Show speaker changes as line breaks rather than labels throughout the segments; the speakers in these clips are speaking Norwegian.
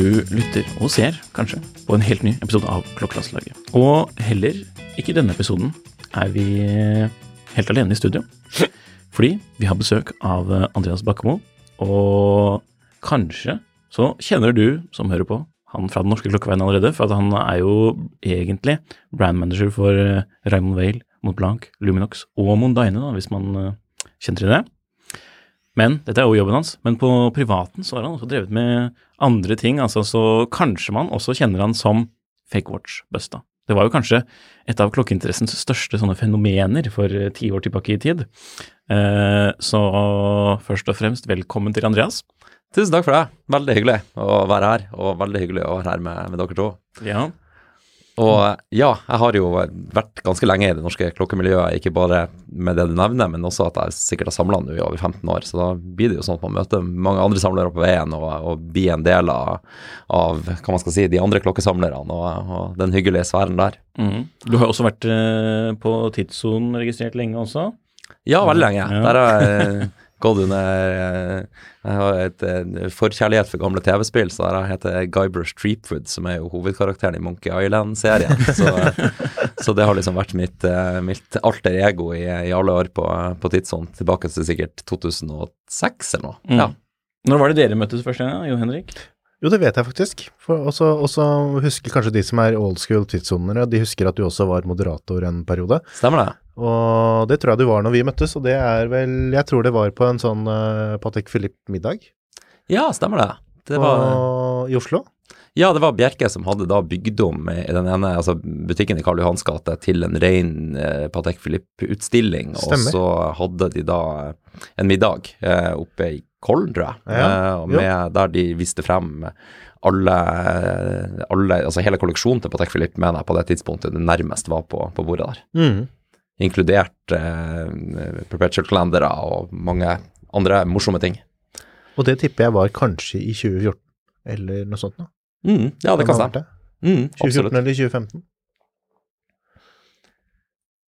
Du lytter og ser, kanskje, på en helt ny episode av Klokkelandslaget. Og heller ikke i denne episoden er vi helt alene i studio. Fordi vi har besøk av Andreas Bakkemo, og kanskje så kjenner du som hører på, han fra Den norske klokkeveien allerede, for han er jo egentlig brandmanager for eh, Raymond Vale, Montblanc, Luminox og Mondaine, da, hvis man eh, kjenner til det. Men dette er jo jobben hans. Men på privaten så har han også drevet med andre ting, altså så kanskje man også kjenner han som Fake Watch-busta. Det var jo kanskje et av klokkeinteressens største sånne fenomener for eh, ti år tilbake i tid. Eh, så først og fremst, velkommen til Andreas.
Tusen takk for det. Veldig hyggelig å være her, og veldig hyggelig å være her med, med dere to.
Ja.
Og ja, jeg har jo vært ganske lenge i det norske klokkemiljøet, ikke bare med det du nevner, men også at jeg sikkert har samla nå i over 15 år. Så da blir det jo sånn at man møter mange andre samlere på veien og, og blir en del av, av hva man skal si, de andre klokkesamlerne og, og den hyggelige sfæren der.
Mhm. Du har jo også vært eh, på tidssonen registrert lenge også.
Ja, veldig lenge.
Ja.
Der har jeg gått under eh, Jeg har et eh, forkjærlighet for gamle TV-spill, så jeg heter Guybrush Treepwood, som er jo hovedkarakteren i Monkey Island-serien. Så, så det har liksom vært mitt, eh, mitt alter ego i, i alle år på, på tidssonen, tilbake til sikkert 2006 eller noe.
Mm.
Ja.
Når var det dere møttes første gang, Jo Henrik?
Jo, det vet jeg faktisk. For også, også husker kanskje de som er old school tidssonere, de husker at du også var moderator en periode.
Stemmer det?
Og det tror jeg du var når vi møttes, og det er vel Jeg tror det var på en sånn uh, Patek Philippe-middag
Ja, stemmer det. Det var
i Oslo.
Ja, det var Bjerke som hadde da bygd om i den ene altså butikken i Karl Johans gate til en ren eh, Patek Philippe-utstilling. Og så hadde de da eh, en middag eh, oppe i Kollen, tror jeg,
Ja,
eh, med, der de viste frem alle, alle Altså hele kolleksjonen til Patek Philippe mener jeg, på det tidspunktet det nærmest var på, på bordet der.
Mm.
Inkludert eh, perpetual-kalendere og mange andre morsomme ting.
Og det tipper jeg var kanskje i 2014, eller noe sånt noe.
Mm, ja, det kan stemme. Mm,
2014
absolutt.
eller 2015.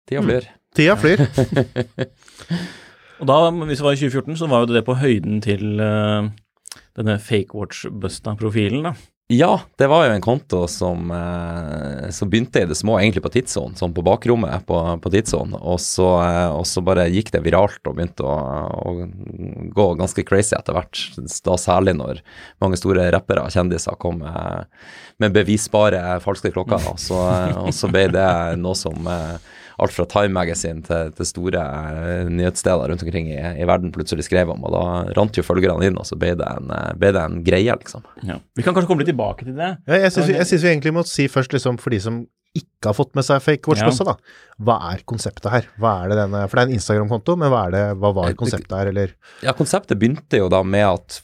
Tida flyr.
Tida flyr.
Og da, hvis det var i 2014, så var jo det på høyden til uh, denne fake watch-busta-profilen, da.
Ja, det var jo en konto som, eh, som begynte i det små, egentlig på tidssonen, sånn på bakrommet på, på tidssonen, og, eh, og så bare gikk det viralt og begynte å, å gå ganske crazy etter hvert. Da særlig når mange store rappere og kjendiser kom med, med bevisbare falske klokker. Og så, og så ble det noe som eh, alt fra Time Magazine til, til store eh, nyhetssteder rundt omkring i, i verden plutselig skrev om, og da rant jo følgerne inn, og så ble det en, eh, ble det en greie, liksom.
Ja. Vi kan kanskje komme litt tilbake til det.
Ja, jeg syns vi, jeg synes vi egentlig må si først, liksom, for de som ikke har fått med seg fake watch-bussa, da. Hva er konseptet her? Hva er det denne For det er en Instagram-konto, men hva, er det, hva var konseptet her, eller?
Ja, konseptet begynte jo da med at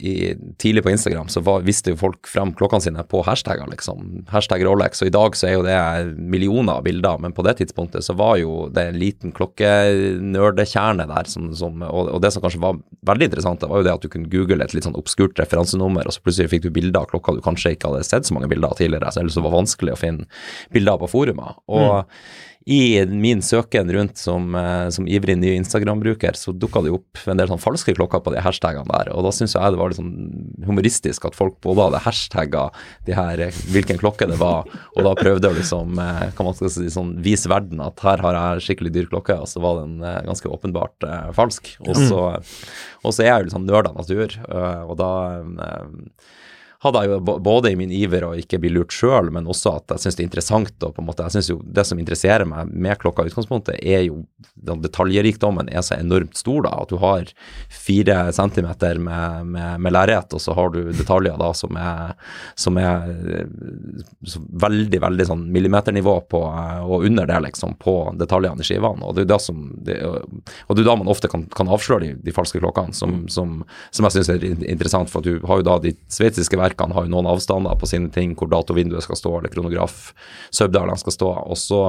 i, tidlig på Instagram så var, viste jo folk frem klokkene sine på hashtagger, liksom. Hashtag Rolex. Og i dag så er jo det millioner av bilder, men på det tidspunktet så var jo det en liten klokkenerdekjerne der. Som, som, og, og det som kanskje var veldig interessant, det var jo det at du kunne google et litt sånn obskurt referansenummer, og så plutselig fikk du bilder av klokka du kanskje ikke hadde sett så mange bilder av tidligere, så ellers det var vanskelig å finne bilder av på forumet. Og i min søken rundt som, eh, som ivrig ny Instagram-bruker, så dukka det opp en del sånn falske klokker på de hashtagene der. Og da syns jeg det var litt sånn humoristisk at folk både hadde hashtagga de her, eh, hvilken klokke det var, og da prøvde å liksom, eh, kan man skal si, sånn, vise verden at her har jeg skikkelig dyr klokke, og så var den eh, ganske åpenbart eh, falsk. Og så, og så er jeg jo litt sånn nerd av natur, eh, og da eh, hadde jeg jo både i min iver å ikke bli lurt sjøl, men også at jeg syns det er interessant og på en måte, jeg synes jo Det som interesserer meg med klokka i utgangspunktet, er jo den detaljrikdommen er så enormt stor, da. At du har fire centimeter med, med, med lerret, og så har du detaljer da som er, som er eh, veldig, veldig sånn millimeternivå på, eh, og under det, liksom, på detaljene i skivene. Og det er jo som det, og det er da man ofte kan, kan avsløre de, de falske klokkene, som, som, som jeg syns er interessant. For du har jo da de sveitsiske verkene har jo noen avstander på sine ting, hvor datovinduet skal stå, eller kronograf, subdialene skal stå. Og så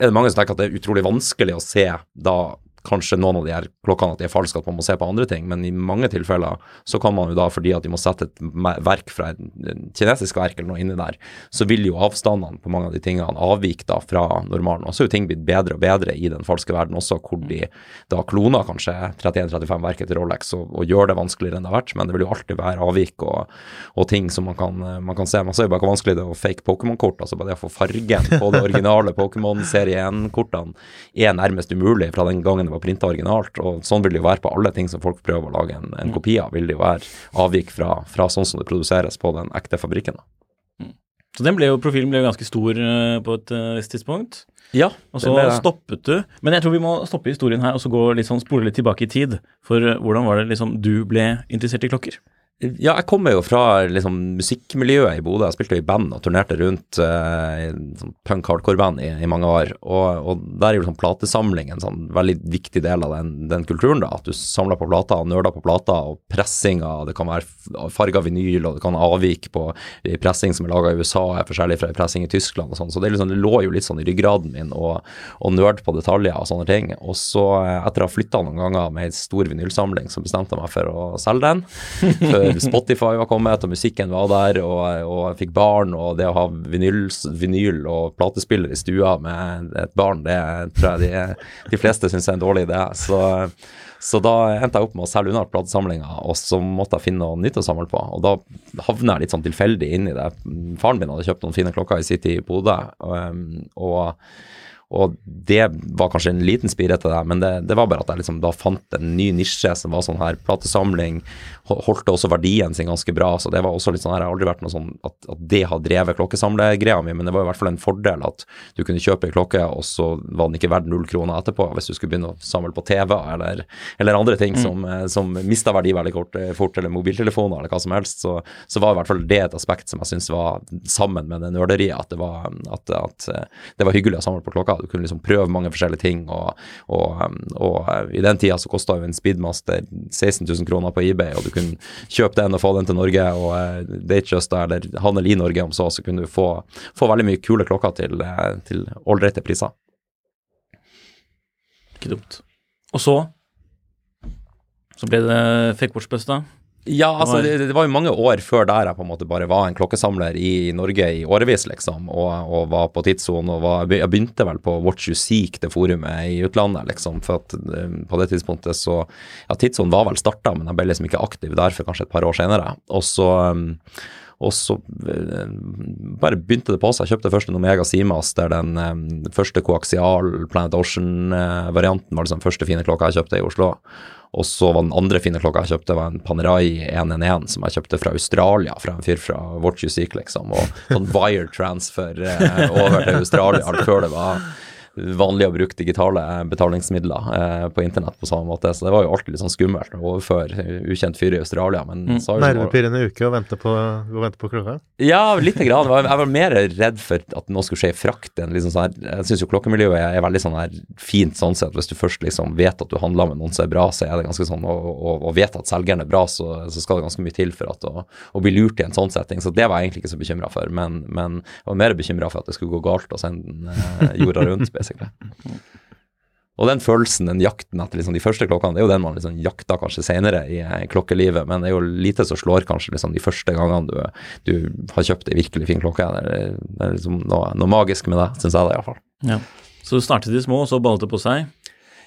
er det mange som tenker at det er utrolig vanskelig å se da kanskje noen av de her klokkene at de er falske, at man må se på andre ting, men i mange tilfeller så kan man jo da, fordi at de må sette et verk fra et kinesisk verk eller noe inni der, så vil jo avstandene på mange av de tingene avvike da fra normalen. Og så er jo ting blitt bedre og bedre i den falske verden også, hvor de da kloner kanskje 31-35 verket til Rolex og, og gjør det vanskeligere enn det har vært, men det vil jo alltid være avvik og, og ting som man kan, man kan se. Man ser jo bare hvor vanskelig det er å fake Pokémon-kort, altså bare det å få fargen på det originale Pokémon-serie 1-kortene er nærmest umulig fra den gangen det var printa originalt, og sånn vil det jo være på alle ting som folk prøver å lage en, en kopi av, vil det jo være avvik fra, fra sånn som det produseres på den ekte fabrikken. da.
Så den ble jo, profilen ble jo ganske stor eh, på et eh, visst tidspunkt.
Ja,
Og så stoppet du. Men jeg tror vi må stoppe historien her og så gå litt sånn, spole litt tilbake i tid. For eh, hvordan var det liksom du ble interessert i klokker?
Ja, jeg kommer jo fra liksom, musikkmiljøet i Bodø. Jeg spilte jo i band og turnerte rundt uh, sånn punk-hardcore-band i, i mange år. Og, og der er jo sånn platesamling en sånn veldig viktig del av den, den kulturen. da, At du samler på plater, nerder på plater, og pressinga. Det kan være farga vinyl, og det kan avvike på i pressing som er laga i USA, er forskjellig fra pressing i Tyskland og sånn. Så det, er liksom, det lå jo litt sånn i ryggraden min og, og nerd på detaljer og sånne ting. Og så, eh, etter å ha flytta noen ganger med ei stor vinylsamling, så bestemte jeg meg for å selge den. Før Spotify var kommet, og musikken var der, og, og jeg fikk barn, og det å ha vinyl, vinyl og platespiller i stua med et barn, det tror jeg de, de fleste syns er en dårlig idé. Så, så da endte jeg opp med å selge unna platesamlinga, og så måtte jeg finne noe nytt å samle på. Og da havner jeg litt sånn tilfeldig inn i det. Faren min hadde kjøpt noen fine klokker i tid i Bodø, og, og og det var kanskje en liten spire til det, men det, det var bare at jeg liksom da fant en ny nisje som var sånn her platesamling, holdt også verdien sin ganske bra, så det var også litt sånn her, jeg har aldri vært noe sånn at, at det har drevet klokkesamlegreia mi, men det var i hvert fall en fordel at du kunne kjøpe ei klokke, og så var den ikke verdt null kroner etterpå, hvis du skulle begynne å samle på TV eller, eller andre ting som, eh, som mista verdi veldig kort, eh, fort, eller mobiltelefoner eller hva som helst, så, så var i hvert fall det et aspekt som jeg syns var sammen med det nerderiet, at det var, at, at eh, det var hyggelig å samle på klokka. Du kunne liksom prøve mange forskjellige ting, og, og, um, og eh, i den tida så kosta jo en Speedmaster 16 000 kroner på eBay, og du kunne kjøpe den og få den til Norge, og uh, Datejust eller handel i Norge om så, så kunne du få, få veldig mye kule klokker til, eh, til ålreite priser.
Ikke dumt. Og så så ble det da.
Ja, altså det, det var jo mange år før der jeg på en måte bare var en klokkesamler i Norge i årevis, liksom, og, og var på tidssonen og var, Jeg begynte vel på Watch You Seek, det forumet i utlandet, liksom, for at eh, på det tidspunktet så Ja, tidssonen var vel starta, men jeg ble liksom ikke aktiv der for kanskje et par år senere. Og så um, og så eh, bare begynte det på seg. Jeg kjøpte først en Omega Seamaster, den eh, første koaksial Planet Ocean-varianten var liksom den første fine klokka jeg kjøpte i Oslo. Og så var den andre fine klokka jeg kjøpte, var en Panerai 111 som jeg kjøpte fra Australia, fra en fyr fra Watch You Seek, liksom. Og sånn wire transfer eh, over til Australia før det var vanlig å bruke digitale betalingsmidler eh, på internett på samme måte. Så det var jo alltid litt sånn skummelt å overføre ukjent fyr i Australia, men så har jo
Nervepirrende uke å vente på, å vente på klokka.
ja, lite grann. Jeg var- Jeg var mer redd for at noe skulle skje i frakt enn liksom sånn her Jeg syns jo klokkemiljøet er, er veldig sånn her fint sånn sett. Hvis du først liksom vet at du handler med noen som er bra, så er det ganske sånn Og, og, og vet at selgeren er bra, så, så skal det ganske mye til for at å, å bli lurt i en sånn setting. Så det var jeg egentlig ikke så bekymra for. Men, men jeg var mer bekymra for at det skulle gå galt og sende eh, jorda rundt, basically. og den følelsen, den jakten etter liksom de første klokkene, det er jo den man liksom jakter kanskje senere i, i klokkelivet, men det er jo lite som slår kanskje liksom de første gangene du, du har kjøpt ei virkelig fin klokke. Det er, det er liksom noe, noe magisk med det, syns jeg det iallfall.
Ja. Så du startet i små, og så ballet det på seg?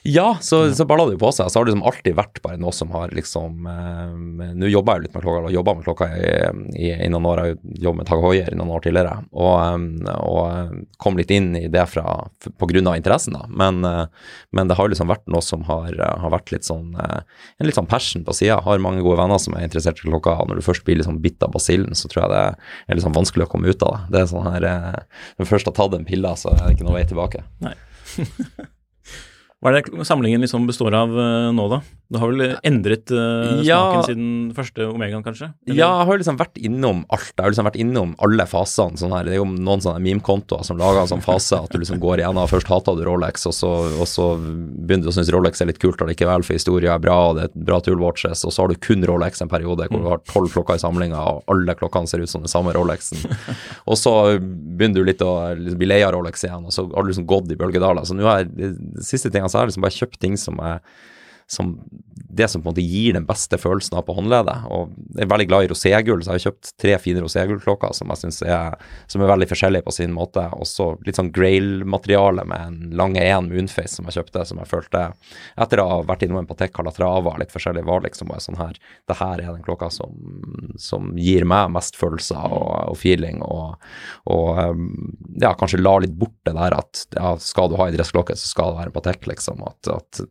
Ja, så, så balla det jo på seg. Så har det liksom alltid vært bare noe som har liksom eh, Nå jobber jeg jo litt med klokka, eller jobba med klokka i, i, i, noen år. Jeg jobbet med Tag Hoier i noen år tidligere, og, eh, og, kom litt inn i det fra, på grunn av interessen, da. Men, eh, men, det har liksom vært noe som har, har vært litt sånn eh, en litt sånn passion på sida. Har mange gode venner som er interessert i klokka, når du først blir liksom bitt av basillen, så tror jeg det er litt sånn vanskelig å komme ut av det. Det er sånn her Når du først har tatt en pille, så er det ikke noe vei tilbake.
Nei. Hva er det samlingen liksom består av uh, nå, da? Du har vel endret uh, smaken ja, siden første Omegaen, kanskje?
Eller? Ja, jeg har liksom vært innom alt. Jeg har liksom vært innom alle fasene. Sånn her. Det er jo noen sånne meme-kontoer som lager en sånn fase at du liksom går igjennom. Først hata du Rolex, og så, og så begynner du å synes Rolex er litt kult allikevel, for historia er bra, og det er et bra toolwatches, og så har du kun Rolex en periode hvor du har tolv klokker i samlinga, og alle klokkene ser ut som den samme Rolexen. og så begynner du litt å liksom, bli lei av Rolex igjen, og så har du liksom gått i bølgedaler. Så nå har de siste tingene så har jeg liksom bare kjøpt ting som er som det som på en måte gir den beste følelsen av på håndleddet. Og jeg er veldig glad i roségull, så jeg har kjøpt tre fine roségullklokker som jeg synes er, som er veldig forskjellige på sin måte. Også litt sånn grail-materiale med en lange én Moonface som jeg kjøpte, som jeg følte etter å ha vært innom en Patek Calatrava litt forskjellig, var liksom bare sånn her Det her er den klokka som, som gir meg mest følelser og, og feeling, og, og, ja, kanskje la litt bort det der at ja, skal du ha ei dressklokke, så skal det være en Patek, liksom. At, at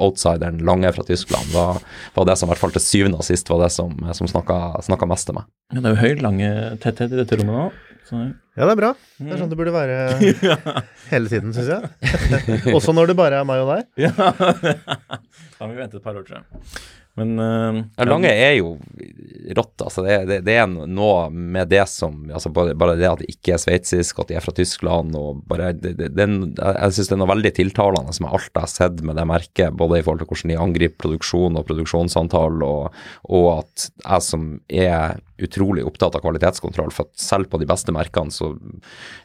outsideren lange fra Tyskland var, var, det som i hvert fall til syvende og sist var det som, som snakka mest til meg.
Ja, det er jo høy lange tetthet i dette rommet nå. Så.
Ja, det er bra. Det er sånn det burde være hele tiden, syns jeg. Også når det bare er meg og deg.
Ja, da må vi vente et par år, tror jeg. Men uh,
ja, Lange er jo rått, altså. Det, det, det, er noe med det som altså bare, bare det at det ikke er sveitsisk, at de er fra Tyskland og bare det, Jeg syns det er noe veldig tiltalende som alt jeg har sett med det merket, både i forhold til hvordan de angriper produksjon og produksjonsantall, og, og at jeg som er utrolig opptatt av kvalitetskontroll. For at selv på de beste merkene så,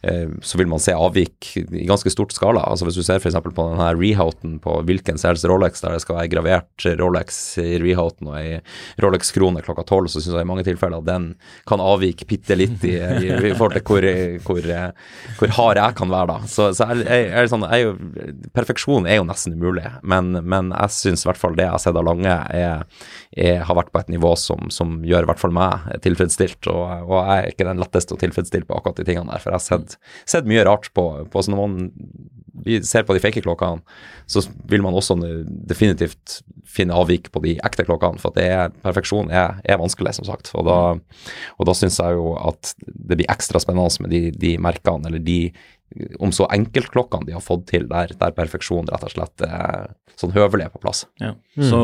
eh, så vil man se avvik i ganske stort skala. Altså Hvis du ser f.eks. på denne Rehouten på hvilken selges Rolex, der det skal være gravert Rolex i Rehouten og i Rolex-krone klokka tolv, så syns jeg i mange tilfeller at den kan avvike bitte litt i, i, i, forhold til hvor, hvor, hvor, hard jeg kan være da. Så, så jeg, jeg, jeg, sånn, jeg, jo, perfeksjon er jo nesten umulig, men, men jeg syns i hvert fall det jeg har sett av Lange, er, er, har vært på et nivå som, som gjør i hvert fall meg tilfredsstilt, og, og, jeg er ikke den letteste å tilfredsstille på akkurat de tingene der. For jeg har sett, sett mye rart på, på så Når man ser på de fake klokkene, så vil man også definitivt finne avvik på de ekte klokkene. For det er, perfeksjon er, er, vanskelig, som sagt. Og da, og da syns jeg jo at det blir ekstra spennende med de, de merkene, eller de om så enkeltklokkene de har fått til, der, der perfeksjon rett og slett er sånn høvelig på plass.
Ja. Mm. Så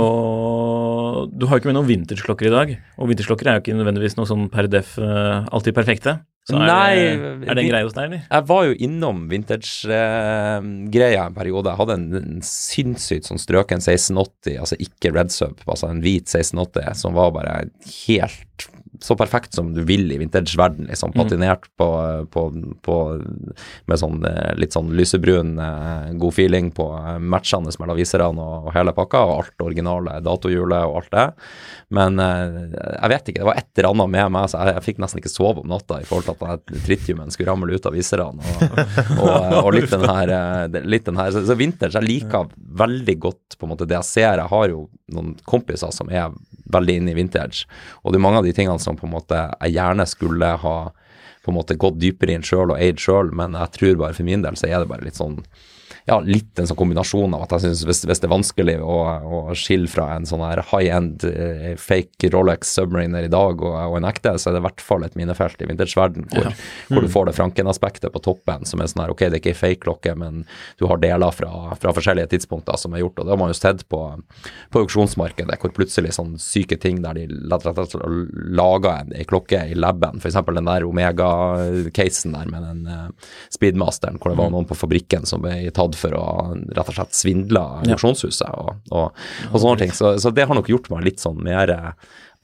du har jo ikke med noen vintage-klokker i dag, og vintage-klokker er jo ikke nødvendigvis noe sånn per def uh, alltid perfekte. Så er, Nei, det, er det en greie hos deg, eller?
Jeg var jo innom vintage-greia uh, en periode. Jeg hadde en, en sinnssykt sånn strøken 1680, altså ikke red sub, altså en hvit 1680, som var bare helt så perfekt som du vil i vintage-verden, liksom. Mm. Patinert på, på, på, med sånn eh, litt sånn lysebrun, eh, god feeling på eh, matchene mellom viserne og, og, hele pakka, og alt originale datohjulet og alt det. Men jeg vet ikke, det var et eller annet med meg, så jeg, jeg fikk nesten ikke sove om natta i forhold til at tritiumen skulle ramle ut av viserne, og, og, og, litt den her, litt den her så, så vintage, jeg liker veldig godt på en måte det jeg ser. Jeg har jo noen kompiser som er veldig inn i vintage. Og det er mange av de tingene som på en måte jeg gjerne skulle ha på en måte gått dypere inn sjøl og eid sjøl, men jeg tror bare for min del så er det bare litt sånn ja, litt en sånn kombinasjon av at jeg syns hvis, hvis, det er vanskelig å, å skille fra en sånn her high-end uh, fake Rolex Submariner i dag og, og, en ekte, så er det i hvert fall et minefelt i vintage-verden hvor, ja. mm. hvor, du får det Franken-aspektet på toppen, som er sånn her ok, det er ikke ei fake klokke, men du har deler fra, fra, forskjellige tidspunkter som er gjort, og det har man jo sett på, på auksjonsmarkedet, hvor plutselig sånn syke ting der de en, en klokke i laben, f.eks. den der Omega-casen der med den uh, Speedmasteren, hvor det var mm. noen på fabrikken som ble tatt for å rett og slett svindle auksjonshuset og, og, og, sånne ting. Så, så, det har nok gjort meg litt sånn mer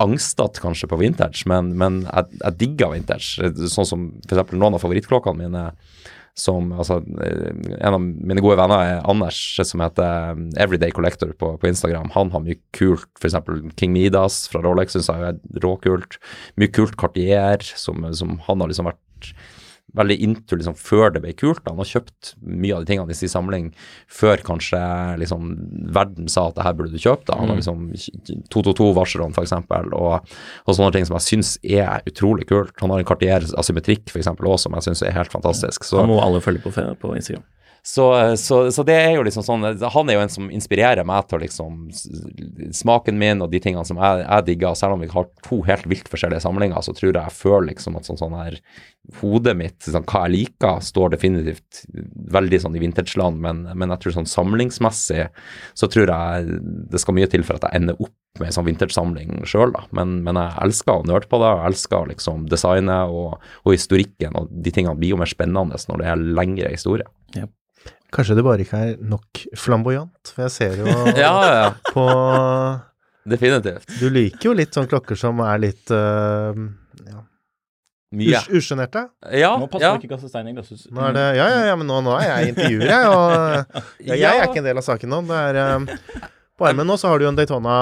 angstete kanskje på vintage, men, men jeg, jeg digger vintage. Sånn som f.eks. noen av favorittklokkene mine som altså, eh, En av mine gode venner er Anders, som heter um, Everyday Collector på, på Instagram. Han har mye kult, f.eks. King Midas fra Rolex syns jeg er råkult. Mye kult Cartier, som, som han har liksom vært veldig into liksom, før det ble kult. Han har kjøpt mye av de tingene i sin samling før kanskje liksom, verden sa at det her burde du kjøpe. Da. Han har liksom 222-varslerne, f.eks. Og, og sånne ting som jeg syns er utrolig kult. Han har en Cartier asymmetrikk f.eks. også, som jeg syns er helt fantastisk. Så,
Han må alle følge på, på Instagram.
Så, så, så det er jo liksom sånn Han er jo en som inspirerer meg til liksom smaken min og de tingene som jeg, jeg digger. Selv om vi har to helt vilt forskjellige samlinger, så tror jeg jeg føler liksom at sånn, sånn her Hodet mitt, sånn, hva jeg liker, står definitivt veldig sånn i vintageland, men, men jeg tror sånn samlingsmessig så tror jeg det skal mye til for at jeg ender opp med en sånn vintagesamling sjøl, da. Men, men jeg elsker å nerde på det, jeg elsker liksom designet og, og historikken, og de tingene blir jo mer spennende når det er lengre historie.
Kanskje det bare ikke er nok flamboyant, for jeg ser jo
Ja, ja,
på
definitivt.
Du liker jo litt sånne klokker som er litt uh, ja,
Mye.
us usjenerte.
Ja,
Nå passer
ja.
ikke kaste stein i glasshus.
Nå er det Ja, ja, ja, men nå, nå er jeg intervjuer, jeg, og ja, jeg er ikke en del av saken nå. Det er um, På armen nå så har du jo en Daytona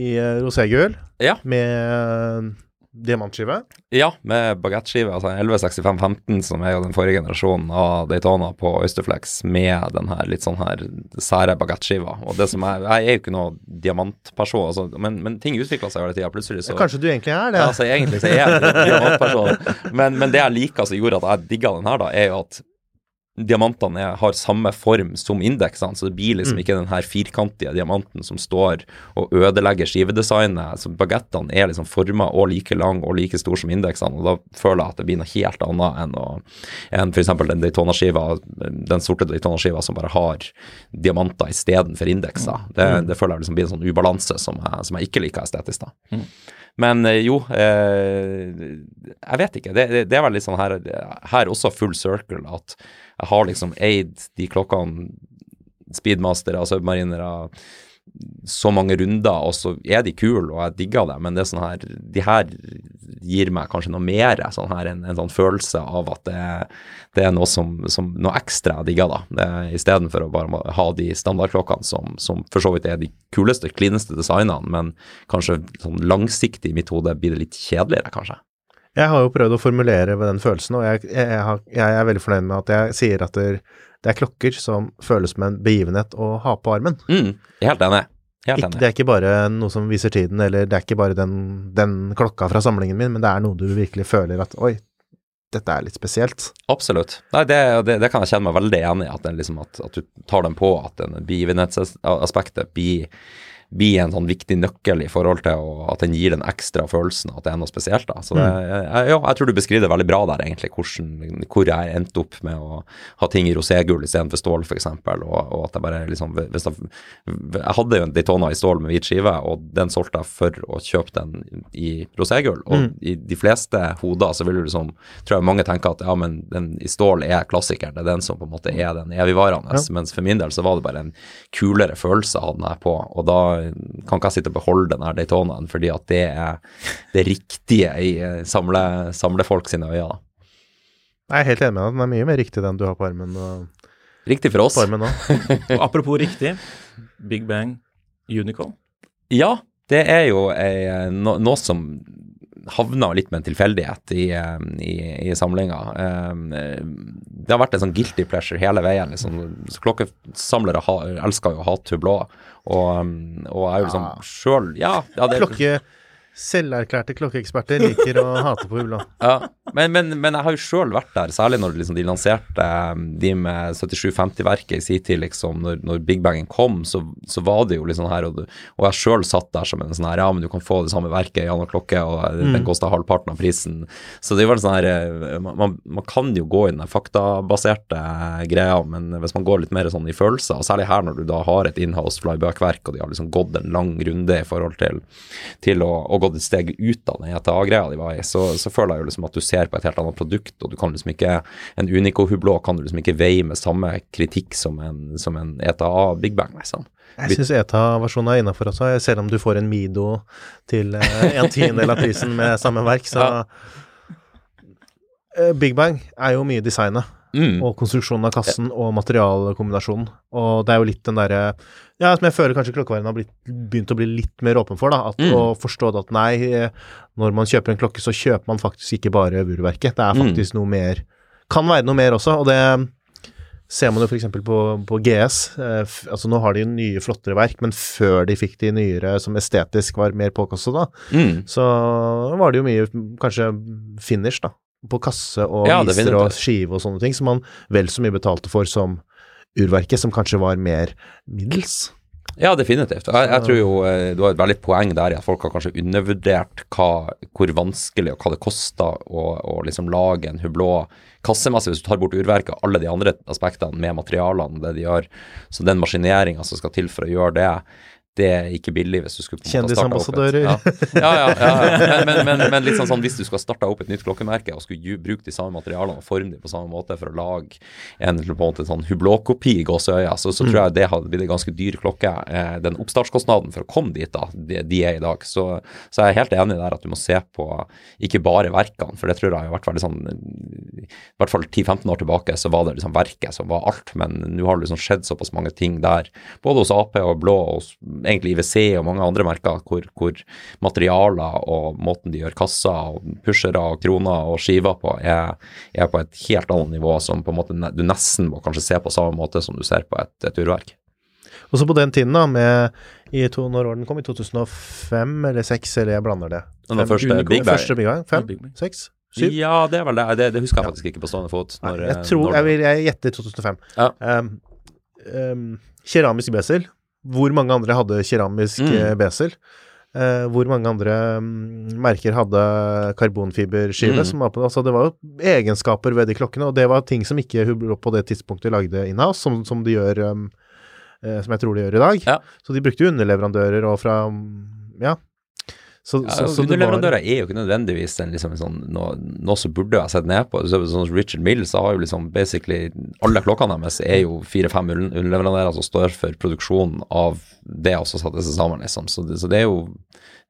i uh, roségul
Ja.
med eh, diamantskive.
Ja, med bagettskive, altså en 116515, som er jo den forrige generasjonen av Daytona på Østerflex med den her litt sånn her sære bagettskiva. Og det som er Jeg er jo ikke noe diamantperson, altså, men, men ting utvikler seg hele tida. Plutselig så
Kanskje du egentlig er det?
Ja, altså egentlig så er jeg en diamantperson. Men, men det jeg liker som gjorde at jeg digga den her, da, er jo at diamantene er, har samme form som indeksene, så det blir liksom ikke den her firkantige diamanten som står og ødelegger skivedesignet. Så bagettene er liksom forma og like lang og like stor som indeksene, og da føler jeg at det blir noe helt annet enn, å, enn f.eks. den Daytona-skiva, den sorte Daytona-skiva som bare har diamanter istedenfor indekser. Det, det føler jeg liksom blir en sånn ubalanse som jeg, som jeg ikke liker estetisk, da. Men eh, jo, eh, jeg vet ikke. Det, det, det er vel litt sånn her, her også full circle at jeg har liksom eid de klokkene, speedmastere, submarinere, så mange runder, og så er de kule, og jeg digger det, men det er sånn her De her gir meg kanskje noe mer, sånn her en, en sånn følelse av at det, det er noe som, som noe ekstra jeg digger, da. Istedenfor å bare ha de standardklokkene som, som for så vidt er de kuleste, klineste designene, men kanskje sånn langsiktig i mitt hode blir det litt kjedeligere, kanskje.
Jeg har jo prøvd å formulere ved den følelsen, og jeg, jeg, har, jeg er veldig fornøyd med at jeg sier at det, det er klokker som føles som en begivenhet å ha på armen.
Mm, jeg helt enig. Helt
Ikke,
enig.
det er ikke bare noe som viser tiden, eller det er ikke bare den, den klokka fra samlingen min, men det er noe du virkelig føler at oi, dette er litt spesielt.
Absolutt. Nei, det, det, det kan jeg kjenne meg veldig enig i, at, liksom, at, at du tar den på, at den begivenhetsaspektet blir, blir en sånn viktig nøkkel i forhold til å, at den gir den ekstra følelsen at det er noe spesielt. da. Så det, jeg, ja, jeg tror du beskriver det veldig bra der, egentlig, hvordan, hvor jeg endte opp med å ha ting i roségull istedenfor stål, f.eks. Og, og at jeg bare liksom hvis jeg, jeg hadde jo en Daytona i stål med hvit skive, og den solgte jeg for å kjøpe den i roségull. Og i de fleste hoder så vil du liksom Tror jeg mange tenker at ja, men den i stål er klassikeren, det er den som på en måte er den evigvarende. Mens for min del så var det bare en kulere følelse av den her på, og da kan ikke jeg sitte og beholde den her Daytonaen, fordi at det er det riktige i samle, samle, folk sine øyne. da.
Jeg er helt enig med deg, den er mye mer riktig den du har på armen, og,
Riktig for oss.
armen.
Og apropos riktig, Big Bang Unicorn.
Ja, det er jo ei, no, noe som havna litt med en tilfeldighet i, eh, i, i samlinga. Eh, Det har vært en sånn guilty pleasure hele veien. liksom. Så Klokkesamlere ha, elsker jo å hate blå, og, og jeg er jo liksom sjøl ja, ja, det-
Klokke, selverklærte klokkeeksperter liker å hate på hublå.
Ja, men, men, men jeg har jo sjøl vært der, særlig når liksom de lanserte um, de med 7750-verket i sin tid, liksom, når, når Big Bangen kom, så, så var det jo sånn her, og, du- og jeg sjøl satt der som en sånn her, ja, men du kan få det samme verket i annen klokke, og den koster halvparten av prisen. Så det er jo en sånn her, eh, man, man, kan jo gå i den faktabaserte greia, men hvis man går litt mer sånn i følelser, og særlig her når du da har et inhouse flyback-verk, og de har liksom gått en lang runde i forhold til, til å, å gått et steg ut av den ETA-greia de var i, så, så føler jeg jo liksom at du ser på et helt annet produkt, og du kan liksom ikke En Unico Hublå kan du liksom ikke veie med samme kritikk som en, som en ETA Big Bang, liksom.
Jeg syns ETA-versjonen er innafor også, selv om du får en Mido til eh, en tiendedel av prisen med samme verk, så
Ja.
Eh, Big Bang er jo mye designet.
Mm.
og konstruksjonen av kassen og materialkombinasjonen. Og det er jo litt den derre Ja, som jeg føler kanskje klokkeverden har blitt, begynt å bli litt mer åpen for, da. At,
Mm.
Å forstå at nei, når man kjøper en klokke, så kjøper man faktisk ikke bare urverket. Det er
Mm.
faktisk noe mer Kan være noe mer også, og det ser man jo f.eks. På, på GS. Eh, altså Nå har de nye, flottere verk, men før de fikk de nyere som estetisk var mer påkostet, da,
Mm.
så var det jo mye kanskje finish, da. På kasse og
Ja,
viser og skive og sånne ting, som man vel så mye betalte for som urverket, som kanskje var mer middels.
Ja, definitivt. Jeg, jeg tror jo eh, du har et veldig poeng der i at folk har kanskje undervurdert hva, hvor vanskelig og hva det koster å, å liksom lage en hublå kassemessig, hvis du tar bort urverket og alle de andre aspektene med materialene, det de gjør. Så den maskineringa som skal til for å gjøre det, det er ikke billig hvis du skulle
Kjendisambassadører.
Ja, ja, ja. ja, ja. Men, men, men, liksom sånn, hvis du skal starte opp et nytt klokkemerke og skulle bruke de samme materialene og forme dem på samme måte for å lage en på en måte sånn hublåkopi i gåseøya, så, så tror jeg det hadde blitt en ganske dyr klokke. Eh, den oppstartskostnaden for å komme dit, da, de, de er i dag. Så, så jeg er helt enig der at du må se på ikke bare verkene, for det tror jeg har vært veldig sånn I hvert fall 10-15 år tilbake så var det liksom verket som var alt, men nå har det liksom skjedd såpass mange ting der, både hos Ap og Blå og hos egentlig IWC og mange andre merker, hvor, hvor materialer og måten de gjør kasser og pushere og kroner og skiver på, er, er på et helt annet nivå som på en måte du nesten må kanskje se på samme måte som du ser på et, et urverk.
Og så på den tiden, da, med i to, Når orden den kom? I 2005 eller 2006, eller jeg blander det.
Den
Fem-
første Big Bang.
Første Big Bang? Fem?
Big Bang.
Seks? Syv?
Ja, det er vel det. Det, det husker jeg faktisk ikke på stående fot.
Nei, jeg tror
når-
Jeg vil jeg gjetter 2005.
Ja.
Um, um, keramisk besel. Hvor mange andre hadde keramisk
Mm.
eh, besel? Eh, hvor mange andre mm, merker hadde karbonfiberskive?
Mm.
Som var på, altså det var jo egenskaper ved de klokkene, og det var ting som ikke Hublot på det tidspunktet lagde inhouse, som, som de gjør um, eh, Som jeg tror de gjør i dag.
Ja.
Så de brukte jo underleverandører og fra mm, Ja. Så,
Ja,
så, så
Underleverandører er jo ikke nødvendigvis en, liksom, en sånn, noe, noe som burde ha sett ned på. Så, sånn Richard Mills har jo liksom basically Alle klokkene deres er jo fire-fem underleverandører som står for produksjonen av det også så seg sammen, liksom. Så det, så det er jo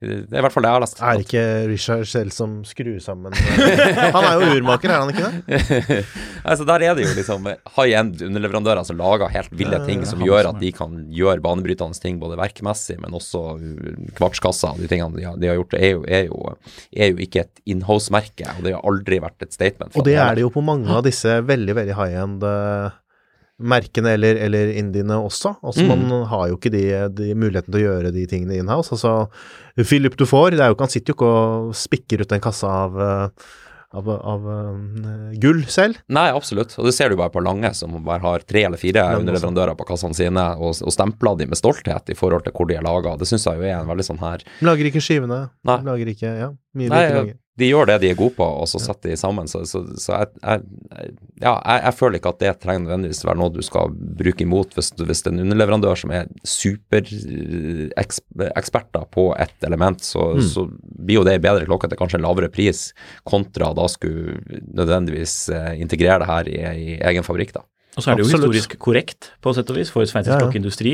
Det er i hvert fall det jeg har lest.
Er ikke Richard selv som skrur sammen Han er jo urmaker, er han ikke det?
altså Der er det jo liksom high end underleverandører som lager helt ville ting som gjør at de kan gjøre banebrytende ting både verkmessig, men også kvartskassa. De tingene de har, de har gjort, er jo, er, jo, er jo ikke et inhouse-merke, og det har aldri vært et statement.
Og det er det jo på mange av disse veldig, veldig high end eh, merkene eller, eller indiene også. Altså
Mm.
Man har jo ikke de, de muligheten til å gjøre de tingene inhouse. Altså Philip får, det er jo ikke, han sitter jo ikke og spikker ut en kasse av, eh, av, av eh, gull selv.
Nei, absolutt. Og det ser du bare på Lange, som bare har tre eller fire
også.
underleverandører på kassene sine, og, og stempler de med stolthet i forhold til hvor de er laga. Det syns jeg jo er en veldig sånn her
Lager ikke skivene.
Nei.
Lager ikke Ja, mye
Nei,
de
gjør det de er gode på, og så setter de sammen. Så, så, så jeg, jeg, ja, jeg, jeg føler ikke at det trenger nødvendigvis være noe du skal bruke imot hvis, hvis det er en underleverandør som er supereksperter på ett element, så,
Mm.
så blir jo det en bedre klokke til kanskje en lavere pris, kontra da skulle nødvendigvis eh, integrere det her i, i egen fabrikk. da.
Og så er det jo
Absolutt.
historisk korrekt på sett og vis for sveitsisk
Ja, ja.
klokkeindustri.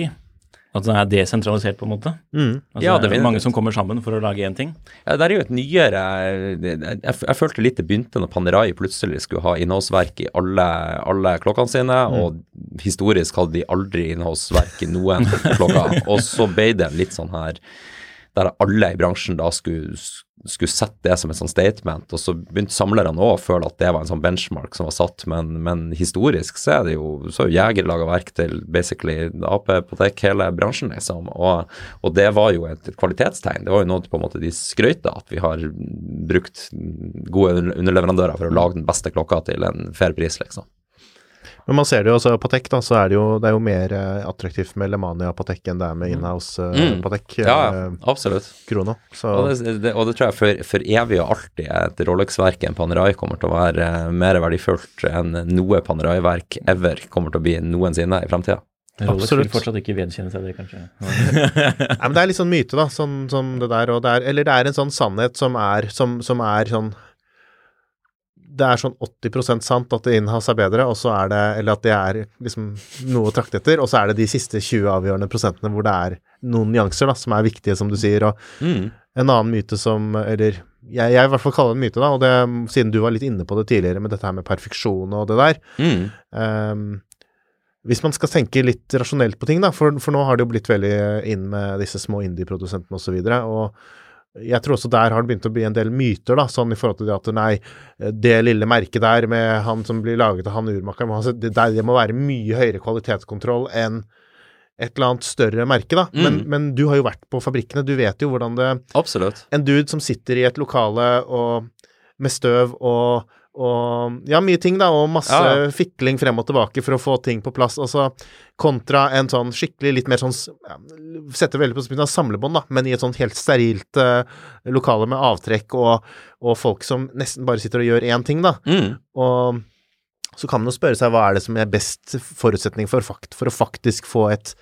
At den er desentralisert, på en måte.
Mm.
Altså,
Ja,
det er
definitivt.
mange som kommer sammen for å lage én ting.
Ja, det er jo et nyere det- Jeg, jeg følte litt det begynte når Panerai plutselig skulle ha innholdsverk i alle, alle klokkene sine, og historisk hadde de aldri innholdsverk i noen klokker. Og så ble det litt sånn her der alle i bransjen da skulle, skulle sette det som et sånn statement, og så begynte samlerne òg å føle at det var en sånn benchmark som var satt, men, men historisk så er det jo så er jo laga verk til basically Ap, Potek, hele bransjen, liksom, og, og det var jo et kvalitetstegn. Det var jo noe på en måte de skrøyta at vi har brukt gode underleverandører for å lage den beste klokka til en fair pris, liksom.
Men man ser det jo også Patek, da, så er det jo, det er jo mer eh, attraktivt med Lemania Patek enn det er med inhouse eh,
Mm.
Patek
Ja,
eh,
ja, absolutt.
Krono. Så
Og det, det, og det tror jeg for, for evig og alltid et Rolex-verk enn Panerai kommer til å være eh, mer verdifullt enn noe Panerai-verk ever kommer til å bli noensinne i fremtida.
Rolex
Absolutt.
vil fortsatt ikke vedkjenne seg det, kanskje.
Nei, men det er litt sånn myte, da, Sånn, sånn det der, og det er Eller det er en sånn sannhet som er, som, som er sånn Det er sånn 80% sant at inhouse er bedre, og så er det Eller at det er liksom noe å trakte etter, og så er det de siste 20 avgjørende prosentene hvor det er noen nyanser da, som er viktige, som du sier. og
Mm.
en annen myte som Eller jeg, jeg i hvert fall kaller det en myte, da, og det, siden du var litt inne på det tidligere med dette her med perfeksjon og det der.
Mm.
Um, hvis man skal tenke litt rasjonelt på ting, da, for, for nå har det jo blitt veldig inn med disse små indie-produsentene osv. Og, så videre, og jeg tror også der har det begynt å bli en del myter, da, sånn i forhold til det at nei, det lille merket der med han som blir laget av han urmakeren, altså, det, det må være mye høyere kvalitetskontroll enn et eller annet større merke, da. Men,
Mm.
men du har jo vært på fabrikkene, du vet jo hvordan det
Absolutt.
en dude som sitter i et lokale og, med støv og, og Ja, mye ting, da, og masse
Ja, ja.
fikling frem og tilbake for å få ting på plass. Altså kontra en sånn skikkelig litt mer sånn ja, Setter veldig på spissen av samlebånd, da, men i et sånn helt sterilt uh, lokale med avtrekk og, og folk som nesten bare sitter og gjør én ting, da.
Mm.
Og så kan man jo spørre seg hva er det som er best forutsetning for, fakt, for å faktisk få et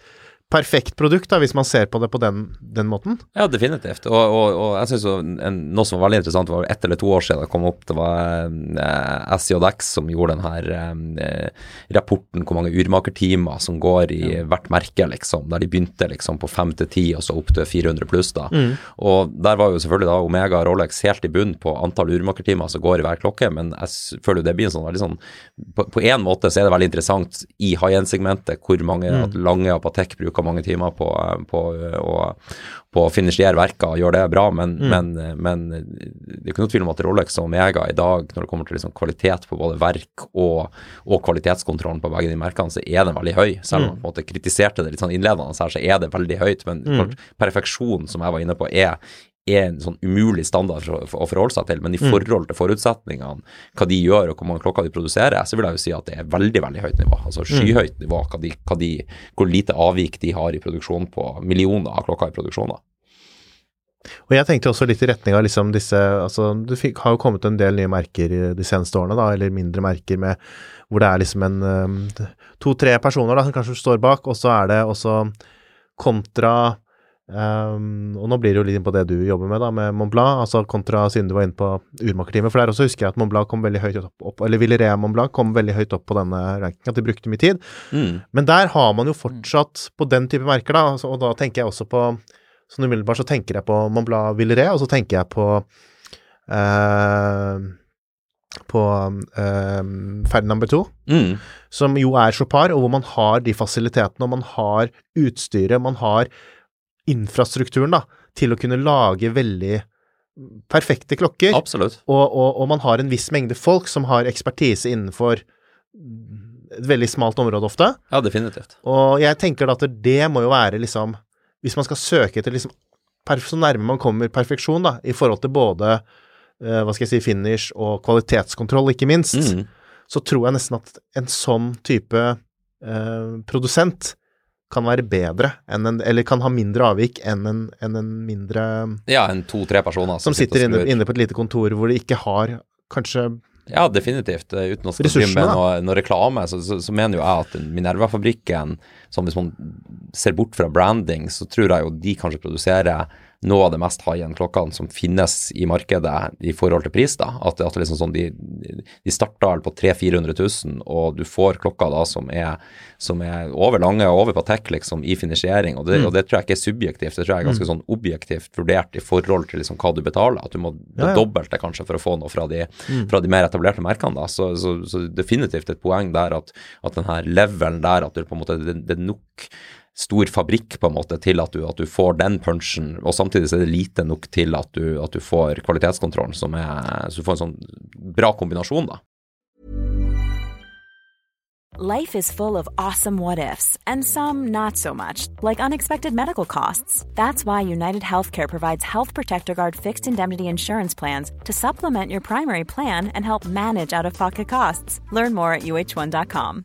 perfekt produkt, da, hvis man ser på det på den, den måten.
Ja, definitivt. Og, og, og jeg synes noe som var veldig interessant, var ett eller to år siden det kom opp, det var eh, SJX som gjorde den her eh, rapporten hvor mange urmakertimer som går i hvert merke, liksom. Der de begynte liksom på fem til ti, og så opp til 400 pluss, da. Og der var jo selvfølgelig da Omega og Rolex helt i bunn på antall urmakertimer som går i hver klokke, men jeg føler jo det blir en sånn veldig sånn På, én måte så er det veldig interessant i high end-segmentet hvor mange at Lange og Patek bruker mange timer på, på å på å finansiere verker og gjøre det bra, men, men, men det er ikke noe tvil om at Rolex og Omega i dag, når det kommer til liksom kvalitet på både verk og, og kvalitetskontrollen på begge de merkene, så er den veldig høy. Selv om man på en måte kritiserte det litt sånn innledende her, så er det veldig høyt. Men mm. perfeksjon, som jeg var inne på, er er en sånn umulig standard for, for, å forholde seg til, men i forhold til forutsetningene, hva de gjør og hvor mange klokker de produserer, så vil jeg jo si at det er veldig veldig høyt nivå. Altså skyhøyt nivå, hva de, hva de, hvor lite avvik de har i produksjon på millioner av klokker i produksjon.
Og jeg tenkte også litt i retning av liksom disse Altså, det fikk, har jo kommet en del nye merker de seneste årene, da, eller mindre merker med hvor det er liksom en um, to-tre personer da, som kanskje står bak, og så er det også kontra um, Og nå blir det jo litt inn på det du jobber med, da, med Mont Blanc, altså kontra siden du var inne på urmakerteamet. For der også husker jeg at Mont Blanc kom veldig høyt opp, eller Villerea Mont Blanc kom veldig høyt opp på denne rankingen, at de brukte mye tid.
Mm.
Men der har man jo fortsatt på den type merker, da, altså, og da tenker jeg også på Sånn umiddelbart så tenker jeg på Mont Blanc Villeray, og så tenker jeg på eh, på eh, Ferdinand Bertou,
Mm.
som jo er Chopard, og hvor man har de fasilitetene, og man har utstyret, man har infrastrukturen, da, til å kunne lage veldig perfekte klokker.
Absolutt.
Og, og, og man har en viss mengde folk som har ekspertise innenfor et veldig smalt område ofte.
Ja, definitivt.
Og jeg tenker da at det må jo være liksom Hvis man skal søke etter liksom Så nærme man kommer perfeksjon, da, i forhold til både eh, hva skal jeg si, finish og kvalitetskontroll, ikke minst,
Mm.
så tror jeg nesten at en sånn type eh, produsent kan være bedre en Eller kan ha mindre avvik enn en, enn en mindre
Ja, enn to-tre personer
Som sitter
og
inne, inne på et lite kontor hvor de ikke har kanskje
Ja, definitivt. Eh, Uten å drive med noe, noe reklame, så, så, så mener jo jeg at Minerva-fabrikken, som hvis man ser bort fra branding, så tror jeg jo de kanskje produserer noe av det mest high-end klokkene som finnes i markedet i forhold til pris. da, At, at liksom sånn, de, de starter på 300 000-400 000, og du får klokker da som er, som er over lange og over på tech liksom, i finansiering. Og det,
Mm.
og det tror jeg ikke er subjektivt, det tror jeg er ganske sånn objektivt vurdert i forhold til liksom, hva du betaler. At du må
Ja, ja.
dobbelt det kanskje for å få noe fra de, fra de mer etablerte merkene. da, Så, så, så definitivt et poeng der at, at den her levelen der, at du på en måte, det, det er nok stor fabrikk på en måte til at du, at du får den punchen, og samtidig så er det lite nok til at du, at du får kvalitetskontrollen, som er, så du får en sånn bra kombinasjon, da.
Life is full of awesome what ifs, and some not so much, like unexpected medical costs. That's why United Healthcare provides Health Protector Guard fixed indemnity insurance plans to supplement your primary plan and help manage out of pocket costs. Learn more at uh1.com.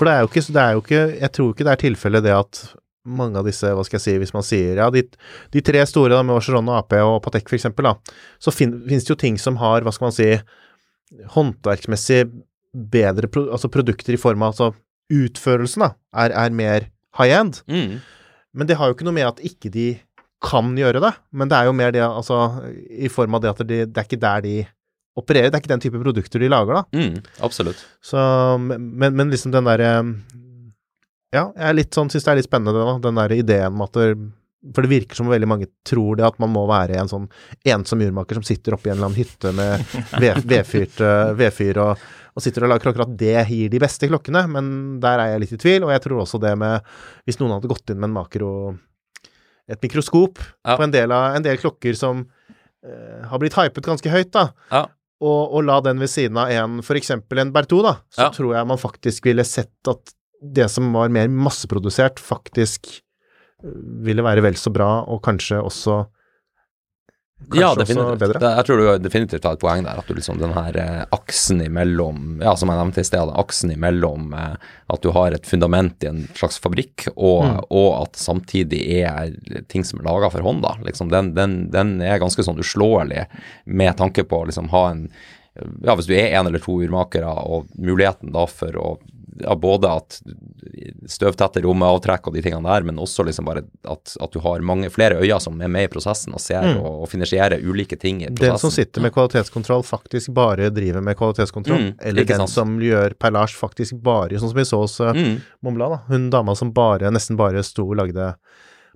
For det er ikke, det er jo ikke Jeg tror ikke det er tilfellet det at mange av disse, hva skal jeg si, hvis man sier ja, de, de tre store da, med Barcelona, Ap og Patek da, så fin, finnes det jo ting som har, hva skal man si, håndverksmessig bedre pro, altså produkter i form av altså utførelsen, da, er, er mer high end.
Mm.
Men det har jo ikke noe med at ikke de kan gjøre det, men det er jo mer det, altså i form av det at de, det er ikke der de opererer, det er ikke den type produkter de lager, da.
Mm, absolutt.
Så, men, men liksom den derre Ja, jeg er litt sånn, syns det er litt spennende, da, den der ideen med at det, For det virker som veldig mange tror det, at man må være en sånn ensom urmaker som sitter oppe i en eller annen hytte med vedfyr og, og sitter og lager klokker, at det gir de beste klokkene. Men der er jeg litt i tvil, og jeg tror også det med Hvis noen hadde gått inn med en makro et mikroskop
Ja.
på en del, av, en del klokker som eh, har blitt hypet ganske høyt, da,
Ja.
Og, og la den ved siden av en f.eks. en Bertou, da, så
Ja.
tror jeg man faktisk ville sett at det som var mer masseprodusert, faktisk øh, ville være vel så bra, og kanskje også Kanskje
ja, definitivt.
bedre.
Det, jeg tror du definitivt har et poeng der. At du liksom den her eh, aksen imellom Ja, som jeg nevnte i sted, aksen imellom eh, at du har et fundament i en slags fabrikk, og,
Mm.
og at samtidig er ting som er laga for hånd, da. Liksom, den, den, den er ganske sånn uslåelig med tanke på å liksom ha en ja, hvis du er en eller to urmakere, og muligheten da for å ja, både at støvtette rommeavtrekk og de tingene der, men også liksom bare at, at du har mange flere øyne som er med i prosessen og ser
Mm.
og, og finansierer ulike ting i prosessen.
Den som sitter med kvalitetskontroll, faktisk bare driver med kvalitetskontroll.
Mm,
eller den
sant.
som gjør perlasj, faktisk bare Sånn som vi så hos uh,
Mm.
Momla, da. Hun dama som bare, nesten bare sto og lagde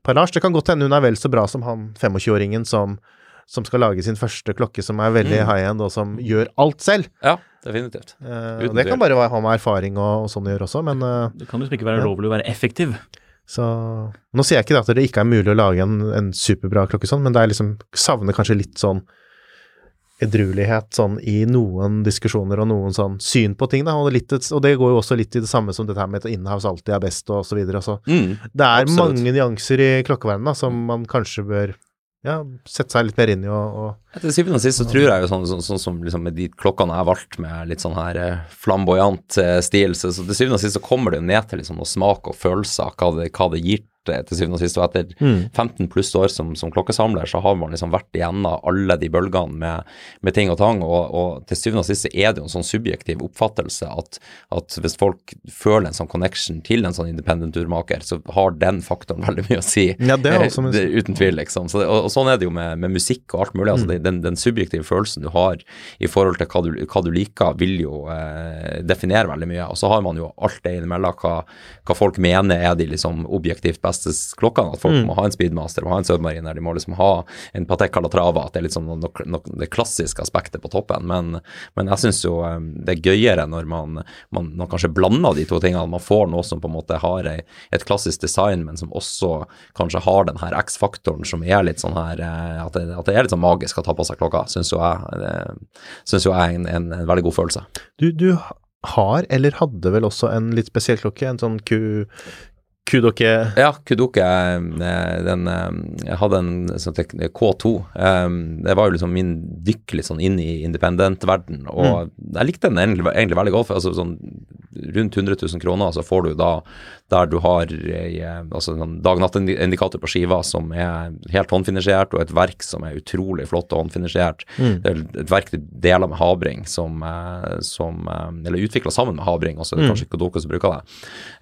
perlasj. Det kan godt hende hun er vel så bra som han 25-åringen som, som skal lage sin første klokke som er veldig
Mm.
high end, og som gjør alt selv.
Ja, definitivt. Uten
og det kan bare være- ha med erfaring og, og sånn å gjøre også, men uh,
Det kan liksom ikke være
Ja.
lovlig å være effektiv.
så Nå sier jeg ikke det at det ikke er mulig å lage en, en superbra klokke sånn, men det er liksom Savner kanskje litt sånn edruelighet sånn i noen diskusjoner og noen sånn syn på ting, da. Og, litt, og det går jo også litt i det samme som dette her med at inhouse alltid er best og så videre. Altså.
Mm.
Det er
Absolutt.
mange nyanser i klokkeverdenen som man kanskje bør ja, sette seg litt mer inn i og, og
Til syvende og sist så tror jeg jo sånn, sånn, sånn som liksom med de klokkene jeg valgte valgt med litt sånn her eh, flamboyant eh, stil, så, til syvende og sist så kommer det jo ned til liksom noe smak og følelser, hva hva det gir til til syvende og sist. Og etter
Mm.
15 pluss år som, som klokkesamler, så har man liksom vært igjennom alle de bølgene med, med ting og tang, og, og til syvende og sist så er det jo en sånn subjektiv oppfattelse at, at hvis folk føler en sånn connection til en sånn independent urmaker, så har den faktoren veldig mye å si.
Ja, det er
Eh,
også-
det, uten tvil, liksom. Så det, og, og sånn er det jo med, med musikk og alt mulig. altså det, den, den subjektive følelsen du har i forhold til hva du, hva du liker, vil jo eh, definere veldig mye. Og så har man jo alt det innimellom hva, hva folk mener er de liksom objektivt beste klokkene. At folk må ha en Speedmaster, må ha en Submariner, de må liksom ha en Patek Calatrava. At det er liksom sånn no, noe, det klassiske aspektet på toppen. Men, men jeg syns jo eh, det er gøyere når man, man, man kanskje blander de to tingene. Man får noe som på en måte har ei, et klassisk design, men som også kanskje har den her X-faktoren som er litt sånn her eh, at det, at det er litt sånn magisk å ta på seg klokka, syns jo jeg. Det, synes jo jeg er en, en, en veldig god følelse.
Du, du har, eller hadde vel også en litt spesiell klokke, en sånn Q... Kudokke
Ja, Kudoke, eh, den eh, Jeg hadde en sånn tek- K2. eh, Det var jo liksom min dykk litt sånn inn i independent-verden, og jeg likte den egentlig, egentlig veldig godt. Altså sånn rundt 100 000 kroner så får du da der du har eh, altså en dag-natt-indikator på skiva som er helt håndfinansiert, og et verk som er utrolig flott og håndfinansiert. Det er et verk du deler med Habring, som, som Eller utvikla sammen med Habring, også er det kanskje Kudoke som bruker det.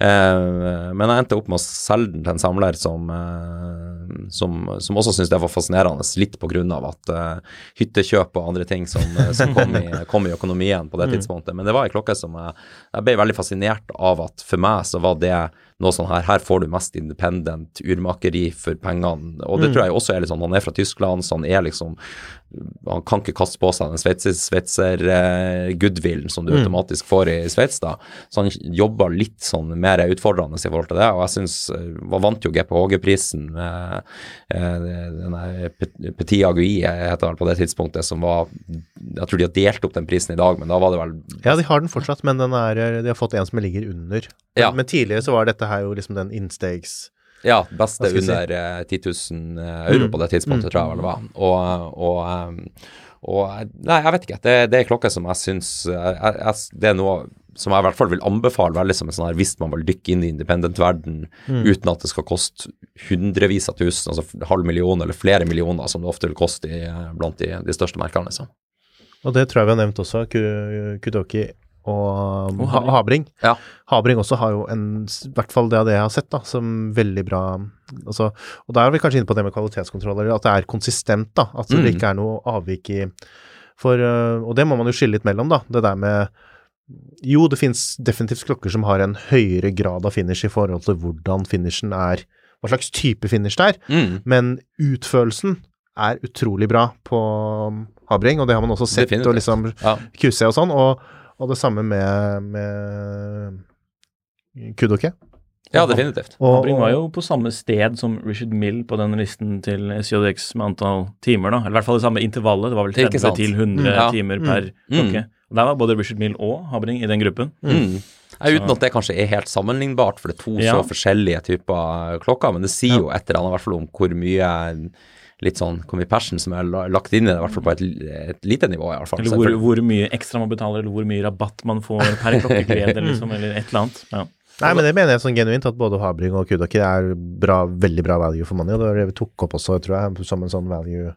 Eh, men jeg endte opp med å selge den til en samler som, eh, som, som også syntes det var fascinerende, litt av at uh, hyttekjøp og andre ting som, eh, som kom, i, kom i økonomien på det tidspunktet. Men det var ei klokke som jeg, jeg ble veldig fascinert av at for meg så var det noe sånn her, her får du mest independent urmakeri for pengene, og det tror jeg også er litt sånn, han er fra Tyskland, så han er liksom, han kan ikke kaste på seg den sveitser, sveitser eh, som du automatisk får i Sveits da, så han jobber litt sånn mer utfordrende i forhold til det, og jeg synes, Han vant jo GPHG-prisen med eh, denne Petit Agui, heter det på det tidspunktet, som var, jeg tror de har delt opp den prisen i dag, men da var det vel
Ja, de har den fortsatt, men den er, de har fått en som ligger under.
Ja.
Men tidligere så var dette her jo liksom den innstegs
Ja, beste
under si?
under eh, 10 000 euro på det tidspunktet, tror jeg vel det var. Og, og, og Nei, jeg vet ikke. Det, det er klokka klokke som jeg syns jeg, Det er noe som jeg i hvert fall vil anbefale veldig som en sånn her hvis man vil dykke inn i independent-verden uten at det skal koste hundrevis av tusen, altså halv million eller flere millioner, som det ofte vil koste i, blant de, de største merkene. liksom.
Og det tror jeg vi har nevnt også, Kudoki og, Ha-
Habring.
Ja.
Habring også har jo en, i hvert fall det av det jeg har sett, da, som veldig bra altså, Og da er vi kanskje inne på det med kvalitetskontroller, at det er konsistent, da. At det
Mm.
ikke er noe avvik i For øh, Og det må man jo skille litt mellom, da. Det der med Jo, det fins definitivt klokker som har en høyere grad av finish i forhold til hvordan finishen er, hva slags type finish det er,
Mm.
men utførelsen er utrolig bra på Habring, og det har man også sett,
Definitivt.
og liksom
Ja.
QC og sånn, og, og det samme med, med Kudoke.
ja, definitivt.
Og,
Habring var jo på samme sted som Richard Mill på den listen til SJX med antall timer, da. Eller i hvert fall det samme intervallet. Det var vel 30 til 100
Mm, ja.
timer per
Mm.
klokke. Og Der var både Richard Mill og Habring i den gruppen.
Mm. Ja, uten at det kanskje er helt sammenlignbart, for det er to
Ja.
så forskjellige typer klokker, men det sier jo et eller annet i hvert fall om hvor mye litt sånn, kom i passion som er la- lagt inn i det, i hvert fall på et, et lite nivå i hvert fall.
Eller hvor, hvor mye ekstra man betaler, eller hvor mye rabatt man får per klokkeglede, liksom, eller et eller annet. Ja.
Nei, men det mener jeg sånn genuint, at både Habring og Kudaki er bra, veldig bra value for money, og det var det vi tok opp også, tror jeg, som en sånn value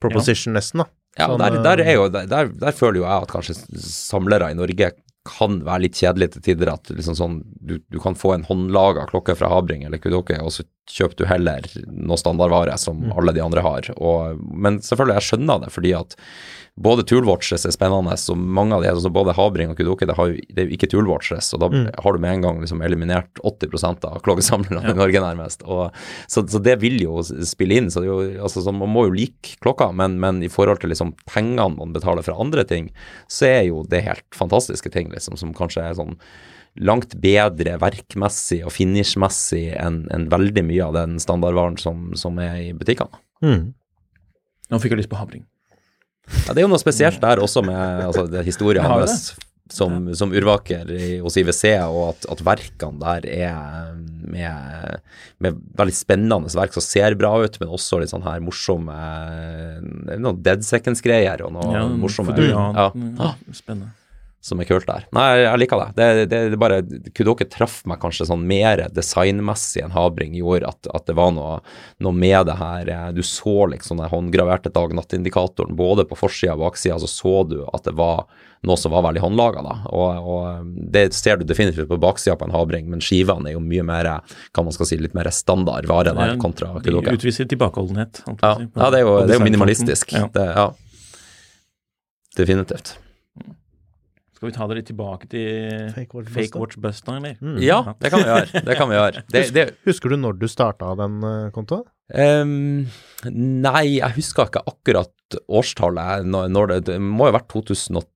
proposition, nesten, da.
Ja,
Sånn,
der, der, er jo, der, der føler jo jeg at kanskje samlere i Norge kan være litt kjedelig til tider. At liksom sånn, du, du kan få en håndlaga klokke fra Habring eller Kudoke, og så kjøper du heller noe standardvare som alle de andre har. Og, men selvfølgelig, jeg skjønner det, fordi at både toolwatches er spennende, og mange av de, altså både Habring og Kudoke, det, har det er jo ikke toolwatches, og da har du med en gang liksom eliminert 80% av klokkesamlerne i Norge, nærmest. Og, så, så det vil jo spille inn. så det jo, altså, så Man må jo like klokka, men, men i forhold til liksom pengene man betaler for andre ting, så er jo det helt fantastiske ting, liksom, som kanskje er sånn langt bedre verkmessig og finishmessig enn en veldig mye av den standardvaren som, som er i butikkene.
Mm.
Nå fikk jeg lyst på Habring.
Ja, det er jo noe spesielt der også med altså, historien hans som, som urvaker hos IWC, og at, at verkene der er med, med veldig spennende verk som ser bra ut, men også litt sånn her morsomme er Noen dead seconds-greier og noe
Ja,
morsomme
ja.
ja,
mm, Spennende.
Som er kult der. Nei, jeg liker det. Det, det, det bare Kudoke traff meg kanskje sånn mer designmessig enn Habring gjorde, at, at det var noe, noe med det her Du så liksom den håndgraverte dag-natt-indikatoren både på forsida og baksida, så så du at det var noe som var veldig håndlaga, da. Og, og det ser du definitivt på baksida på en Habring, men skivene er jo mye mer, kan man skal si, litt mer standard vare der
kontra
kontra
De
Kudoke.
utviser tilbakeholdenhet.
Ja,
si,
ja, det er jo, det er jo minimalistisk.
Ja.
Det, ja. Definitivt.
Skal vi ta dere tilbake til
Fake Watch
Fake
Buster?
Watch Buster, eller?
Mm.
Ja, det kan vi gjøre. Det kan vi gjøre. Det, det,
Husker du når du starta den uh, kontoen?
Um, nei, jeg husker ikke akkurat årstallet. Når, når det, det må jo ha vært 2000 og,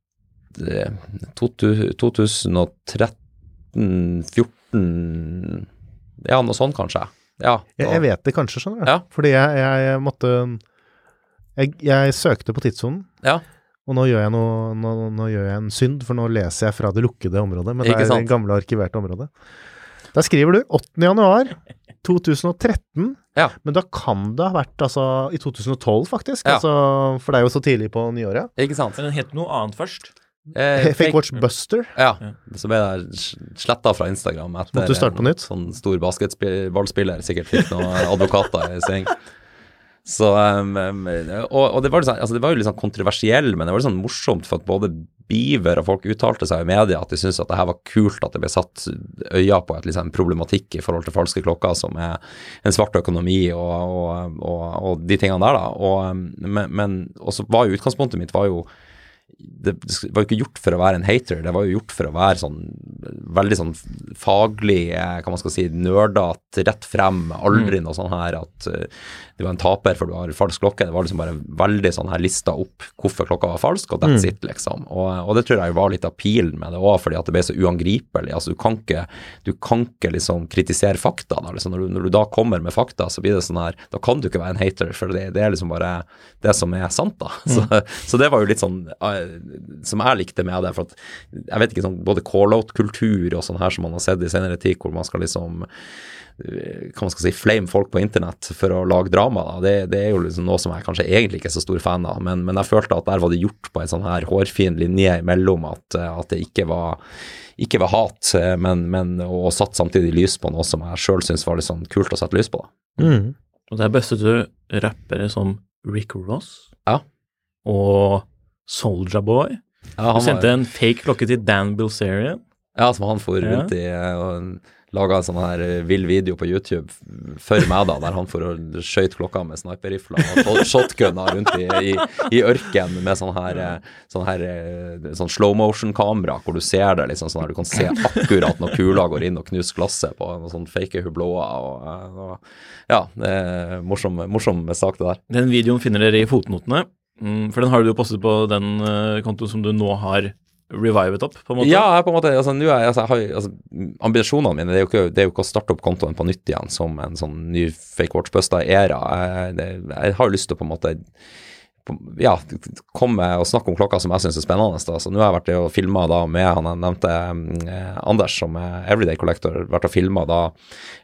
eh, 2013, 14 Ja, noe sånt kanskje. Ja.
Jeg, jeg vet det kanskje, skjønner du.
Ja.
Fordi jeg, jeg måtte jeg, jeg søkte på tidssonen,
Ja.
Og nå gjør, jeg noe, nå, nå gjør jeg en synd, for nå leser jeg fra det lukkede området, men det er det gamle arkiverte området. Der skriver du 8. januar 2013,
Ja.
men da kan det ha vært altså i 2012, faktisk.
Ja.
Altså, for det er jo så tidlig på nyåret.
Ikke sant?
Men den het noe annet først.
Eh,
Fake Watch Buster.
Ja. Så ble jeg sletta fra Instagram etter
Måtte du starte på
en
nytt?
sånn stor basketballspiller sikkert fikk noen advokater i sving. Så, um, og, og det, var sånn, altså jo litt sånn kontroversiell, men det var litt sånn morsomt for at både Beaver og folk uttalte seg i media at de syntes at det her var kult at det ble satt øya på et liksom, problematikk i forhold til falske klokker, som er en svart økonomi og, og, og, de tingene der, da. Um, men, men også var jo utgangspunktet mitt var jo det var jo ikke gjort for å være en hater, det var jo gjort for å være sånn veldig sånn faglig, eh, hva man skal si, nerdete, rett frem, aldri noe sånn her at uh, du var en taper for du har falsk klokke. Det var liksom bare veldig sånn her lista opp hvorfor klokka var falsk, og that's it, liksom. Og, og det tror jeg var litt av pilen med det òg, fordi at det ble så uangripelig. Altså, du kan ikke, du kan ikke liksom kritisere fakta. Da, liksom. når, du, når du da kommer med fakta, så blir det sånn her Da kan du ikke være en hater, for det, det er liksom bare det som er sant, da. Så, så det var jo litt sånn eh, som jeg likte med det. For at jeg vet ikke, sånn både call-out-kultur og sånn her som man har sett i senere tid, hvor man skal liksom hva man skal si, flame folk på internett for å lage drama. Da. Det, det er jo liksom noe som jeg kanskje egentlig ikke er så stor fan av, men, men jeg følte at der var det gjort på en sånn her hårfin linje imellom at, at det ikke var ikke var hat, men, men og satt samtidig lys på noe som jeg sjøl syns var litt sånn kult å sette lys på. Da.
Mm.
Og der bøstet du rappere som Rick Ross
Ja.
og Soldier Boy.
Ja,
Du sendte
var,
en fake klokke til Dan Bilzerian.
ja, som han for rundt i eh, og laga en sånn her eh, vill video på YouTube før meg, da, der han for og skøyt klokka med sniperrifler og shot- shotgunner rundt i, i, i ørken med sånn her, eh, sånn her sånn slow motion-kamera, hvor du ser det liksom sånn her, du kan se akkurat når kula går inn og knuser glasset på noen sånn fake hubloer Og, og, ja, det er morsom, morsom sak, det der.
Den videoen finner dere i fotnotene, mm, for den har du jo postet på den uh, kontoen som du nå har revivet opp, på en måte.
Ja, på en måte, altså, er, altså, har, altså, ambisjonene mine det er, ikke, det er jo ikke å starte opp kontoen på nytt igjen som en sånn ny fake watch-busta-æra. Jeg, jeg har jo lyst til å på en måte ja, komme og snakke om klokka som jeg syns er spennende. Da. Så nå har jeg vært og filma med han jeg nevnte, eh, Anders, som er Everyday Collector. Vært og filma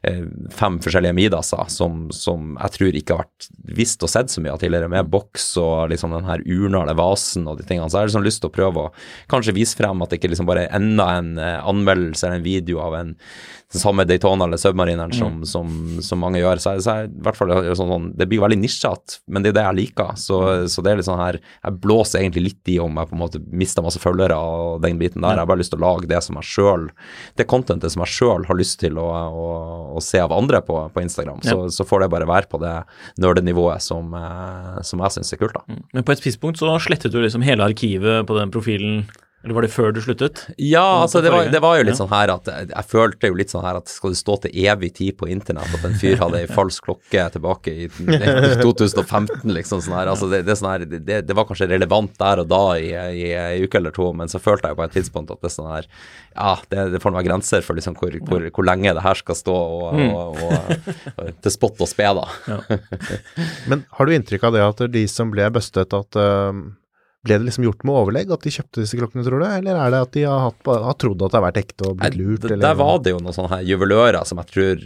eh, fem forskjellige Midaser som, som jeg tror ikke har vært visst og sett så mye av tidligere, med boks og liksom den her urna eller vasen og de tingene. Så jeg har liksom lyst til å prøve å kanskje vise frem at det ikke liksom bare er enda en eh, anmeldelse eller en video av en samme Daytona eller Submarineren som, som, som mange gjør. Så, jeg, så jeg, i hvert fall, sånn, sånn, det blir veldig nisjete, men det er det jeg liker. Så, så det er litt sånn her Jeg blåser egentlig litt i om jeg på en måte mister masse følgere og den biten der. Jeg har bare lyst til å lage det som jeg sjøl Det contentet som jeg sjøl har lyst til å, å, å se av andre på, på Instagram. Så, så får det bare være på det nerdenivået som, eh, som jeg syns er kult, da.
Men på et tidspunkt så slettet du liksom hele arkivet på den profilen, eller var det før du sluttet?
Ja, altså det var, det var jo litt sånn her at jeg, jeg følte jo litt sånn her at skal det stå til evig tid på internett at en fyr hadde ei falsk klokke tilbake i 2015, liksom sånn her. Altså det, det, sånn her det, det var kanskje relevant der og da i, i ei uke eller to, men så følte jeg jo på et tidspunkt at det er sånn her Ja, det, det får være grenser for liksom hvor, hvor, hvor lenge det her skal stå og, og, og, og til spott og spe, da.
Men har du inntrykk av det at de som ble bustet, at eh, ble det liksom gjort med overlegg at de kjøpte disse klokkene, tror du? Eller er det at de har, hatt, har trodd at det har vært ekte og blitt lurt? eller?
Der var det jo noen sånne her juvelører som jeg tror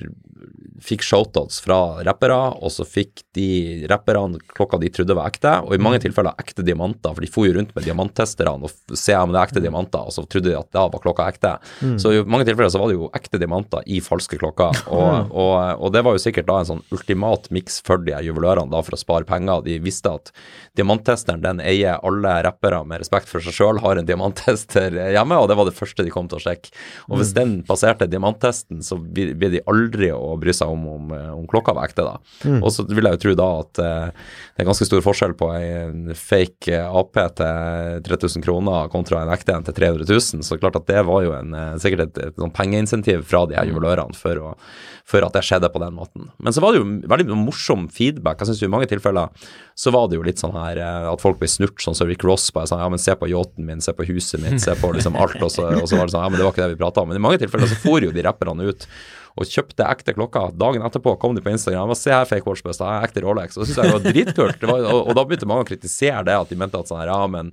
fikk shoutouts fra rappere, og så fikk de rapperne klokka de trodde var ekte, og i
Mm.
mange tilfeller ekte diamanter, for de for jo rundt med diamanttesterne og se om det er ekte diamanter, og så trodde de at da var klokka ekte.
Mm.
Så i mange tilfeller så var det jo ekte diamanter i falske klokker, og, og, og det var jo sikkert da en sånn ultimat miks for de juvelørene da for å spare penger. De visste at diamanttesteren den eier alle rappere med respekt for seg sjøl, har en diamanttester hjemme, og det var det første de kom til å sjekke. Og hvis den passerte diamanttesten, så vil de aldri å bry seg om om, om klokka var ekte, da. Og så vil jeg jo tro da at eh, det er ganske stor forskjell på en fake eh, AP til 3000 kroner kontra en ekte en til 300 000, så klart at det var jo en, eh, sikkert et, et, et pengeinsentiv fra de her juvelørene for, å, for at det skjedde på den måten. Men så var det jo veldig morsom feedback. Jeg synes jo i mange tilfeller så var det jo litt sånn her eh, at folk ble snurt, sånn som Rick Ross bare sånn, ja, men se på yachten min, se på huset mitt, se på liksom alt, og så, og så var det sånn, ja, men det var ikke det vi prata om. Men i mange tilfeller så for jo de rapperne ut og kjøpte ekte klokka. Dagen etterpå kom de på Instagram og se her, fake watchbust, jeg har ekte Rolex. Og synes jeg var dritkult. Var, og, og da begynte mange å kritisere det, at de mente at sånn her, ja, men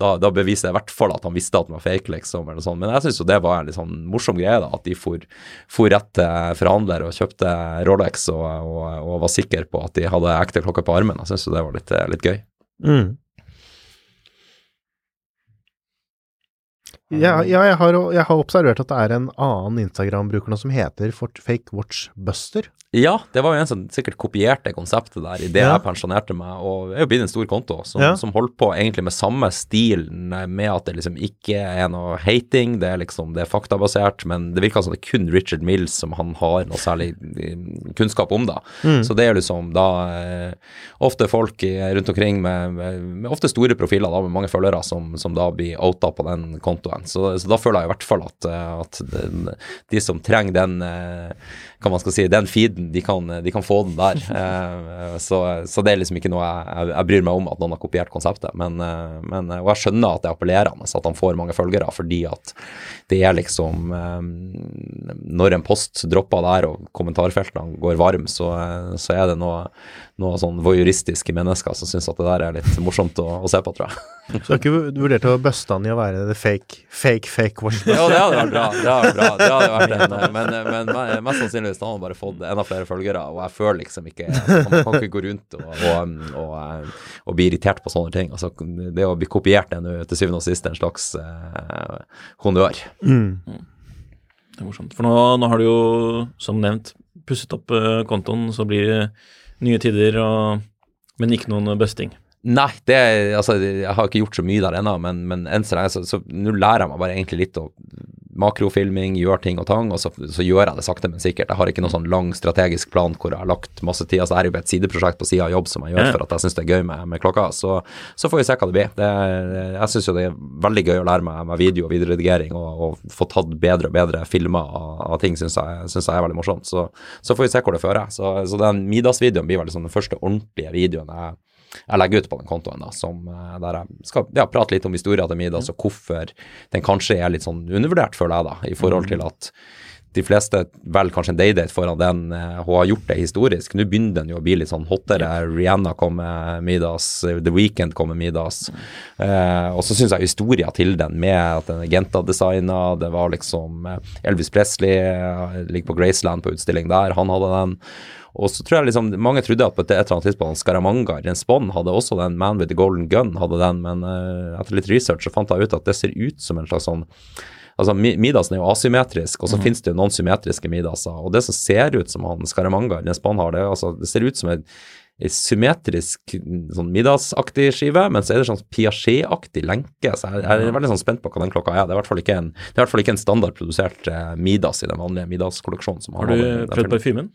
da, da beviser jeg i hvert fall at han visste at den var fake, liksom, eller sånn. Men jeg syns jo det var en litt sånn morsom greie, da, at de for, for rett til forhandler og kjøpte Rolex og, og, og var sikker på at de hadde ekte klokke på armen. Jeg syns jo det var litt, litt gøy.
Mm. Ja, ja jeg, har, jeg har observert at det er en annen Instagram-bruker nå som heter Fort Fake Watch Buster.
Ja, det var jo en som sikkert kopierte konseptet der idet
Ja.
jeg pensjonerte meg, og det er jo blitt en stor konto som,
Ja.
som holdt på egentlig med samme stil, med at det liksom ikke er noe hating, det er liksom det er faktabasert, men det virker som det er kun Richard Mills som han har noe særlig eh, kunnskap om, da. Så det er liksom da eh, ofte folk rundt omkring med, med, med ofte store profiler da, med mange følgere som, som da blir outa på den kontoen. Så, så da føler jeg i hvert fall at, eh, at den, de som trenger den kan hva man skal si, den feeden, de kan, de kan få den der. Eh, så, så det er liksom ikke noe jeg, jeg, bryr meg om at noen har kopiert konseptet. Men, eh, men, og jeg skjønner at det er appellerende at han får mange følgere, fordi at det er liksom eh, Når en post dropper der og kommentarfeltene går varm, så, eh, så er det noe, noe sånn voyeuristiske mennesker som syns at det der er litt morsomt å, å se på, tror jeg.
Så du har ikke vurdert å buste han i å være the fake Fake, fake Washington.
Ja, det hadde vært bra. Det hadde vært bra. Det hadde vært en, men, men me- mest sannsynligvis hadde han bare fått enda flere følgere, og jeg føler liksom ikke Man kan ikke gå rundt og, og, og, eh, og bli irritert på sånne ting. Altså, det å bli kopiert er nå til syvende og sist en slags eh, honnør.
Det er morsomt. For nå, nå har du jo, som nevnt, pusset opp eh, kontoen, så blir det nye tider, og, men ikke noen busting.
Nei, det altså, jeg har ikke gjort så mye der ennå, men, men enn så lenge så, så nå lærer jeg meg bare egentlig litt å makrofilming, gjør ting og tang, og så, så gjør jeg det sakte, men sikkert. Jeg har ikke noen sånn lang strategisk plan hvor jeg har lagt masse tid. Altså, det er jo et sideprosjekt på sida av jobb som jeg gjør for at jeg syns det er gøy med, med klokka. Så, så får vi se hva det blir. Det, jeg syns jo det er veldig gøy å lære meg med video og videoredigering, og, og få tatt bedre og bedre filmer av, av ting, syns jeg, synes jeg er veldig morsomt. Så, så får vi se hvor det fører. Så, så den Midas-videoen blir vel liksom den første ordentlige videoen jeg jeg legger ut på den kontoen, da, som, eh, der jeg skal ja, prate litt om historien til Midas, og hvorfor den kanskje er litt sånn undervurdert, føler jeg, da, i forhold til at de fleste velger kanskje en daydate foran den. eh, Hun har gjort det historisk. Nå begynner den jo å bli litt sånn hottere. Rihanna kom med Midas, eh, The Weeknd kom med Midas. Eh, og så syns jeg historia til den, med at den er Genta-designa, det var liksom eh, Elvis Presley ligger på Graceland på utstilling der, han hadde den. Og så tror jeg liksom mange trodde at på et eller annet tidspunkt Scaramanga, en Bond, hadde også den Man with the Golden Gun, hadde den, men uh, etter litt research så fant jeg ut at det ser ut som en slags sånn Altså, Mi- Midasen er jo asymmetrisk, og så finnes det jo noen symmetriske Midaser. Og det som ser ut som han Scaramanga, en Bond har det, altså, det ser ut som en symmetrisk sånn middagsaktig skive, men så er det sånn Piaget-aktig lenke. Så jeg, jeg er veldig sånn spent på hva den klokka er. Det er i hvert fall ikke en, det er i hvert fall ikke en standardprodusert eh, Midas i den vanlige Midas-kolleksjonen.
Har du
den- den
prøvd
filmen.
parfymen?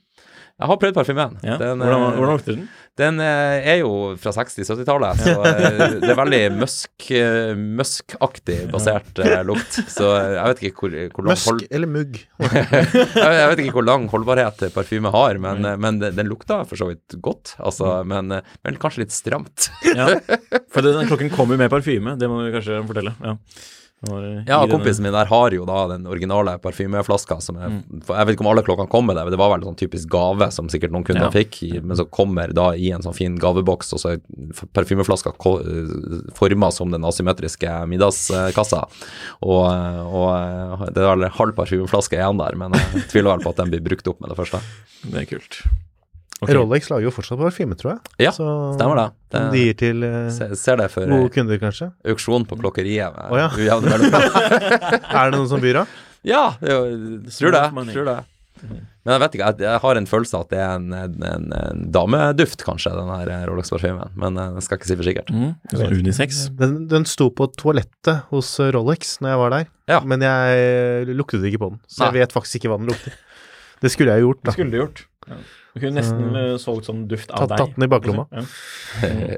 Jeg har prøvd parfymen.
Ja.
Den,
hvordan,
eh,
hvordan lukter den?
den eh, er jo fra 60-70-tallet, så eh, det er veldig musk-aktig muskaktig basert lukt. Så jeg vet ikke hvor, hvor lang hold,
Musk eller mugg?
jeg, vet ikke hvor lang holdbarhet parfyme har, men, mm. men den, den lukta for så vidt godt. Altså, men, eh, men kanskje litt stramt.
Ja. For den klokken kommer med parfyme, det må vi kanskje fortelle. Ja,
Ja, kompisen min der har jo da den originale parfymeflaska som er for Jeg vet ikke om alle klokkene kom med det, men det var vel en sånn typisk gave som sikkert noen kunder
Ja.
fikk, men så kommer da i en sånn fin gaveboks, og så er parfymeflaska forma som den asymmetriske middagskassa. Og, og det er vel halv parfymeflaske igjen der, men jeg tviler vel på at den blir brukt opp med det første.
Det er kult. Ok.
Rolex lager jo fortsatt parfyme, tror jeg.
Ja,
Så,
stemmer det. Det-
de gir til eh,
Ser, ser det for
gode kunder, kanskje.
auksjon på klokkeriet. med
Å, ja. Er det noen som byr, da?
Ja, det jo- tror det. Tror det. Men jeg vet ikke, jeg, jeg har en følelse av at det er en, en, en, en dameduft, kanskje, den her eh, Rolex-parfymen. Men jeg skal ikke si for sikkert.
Mm, sånn unisex.
Den, den sto på toalettet hos Rolex når jeg var der,
Ja.
men jeg luktet ikke på den. Så jeg vet faktisk ikke hva den lukter. Det skulle jeg gjort,
Det
da.
skulle du gjort. Ja. Du kunne nesten eh, solgt sånn duft av
Tatt-
deg.
tatt den i baklomma.
Ja.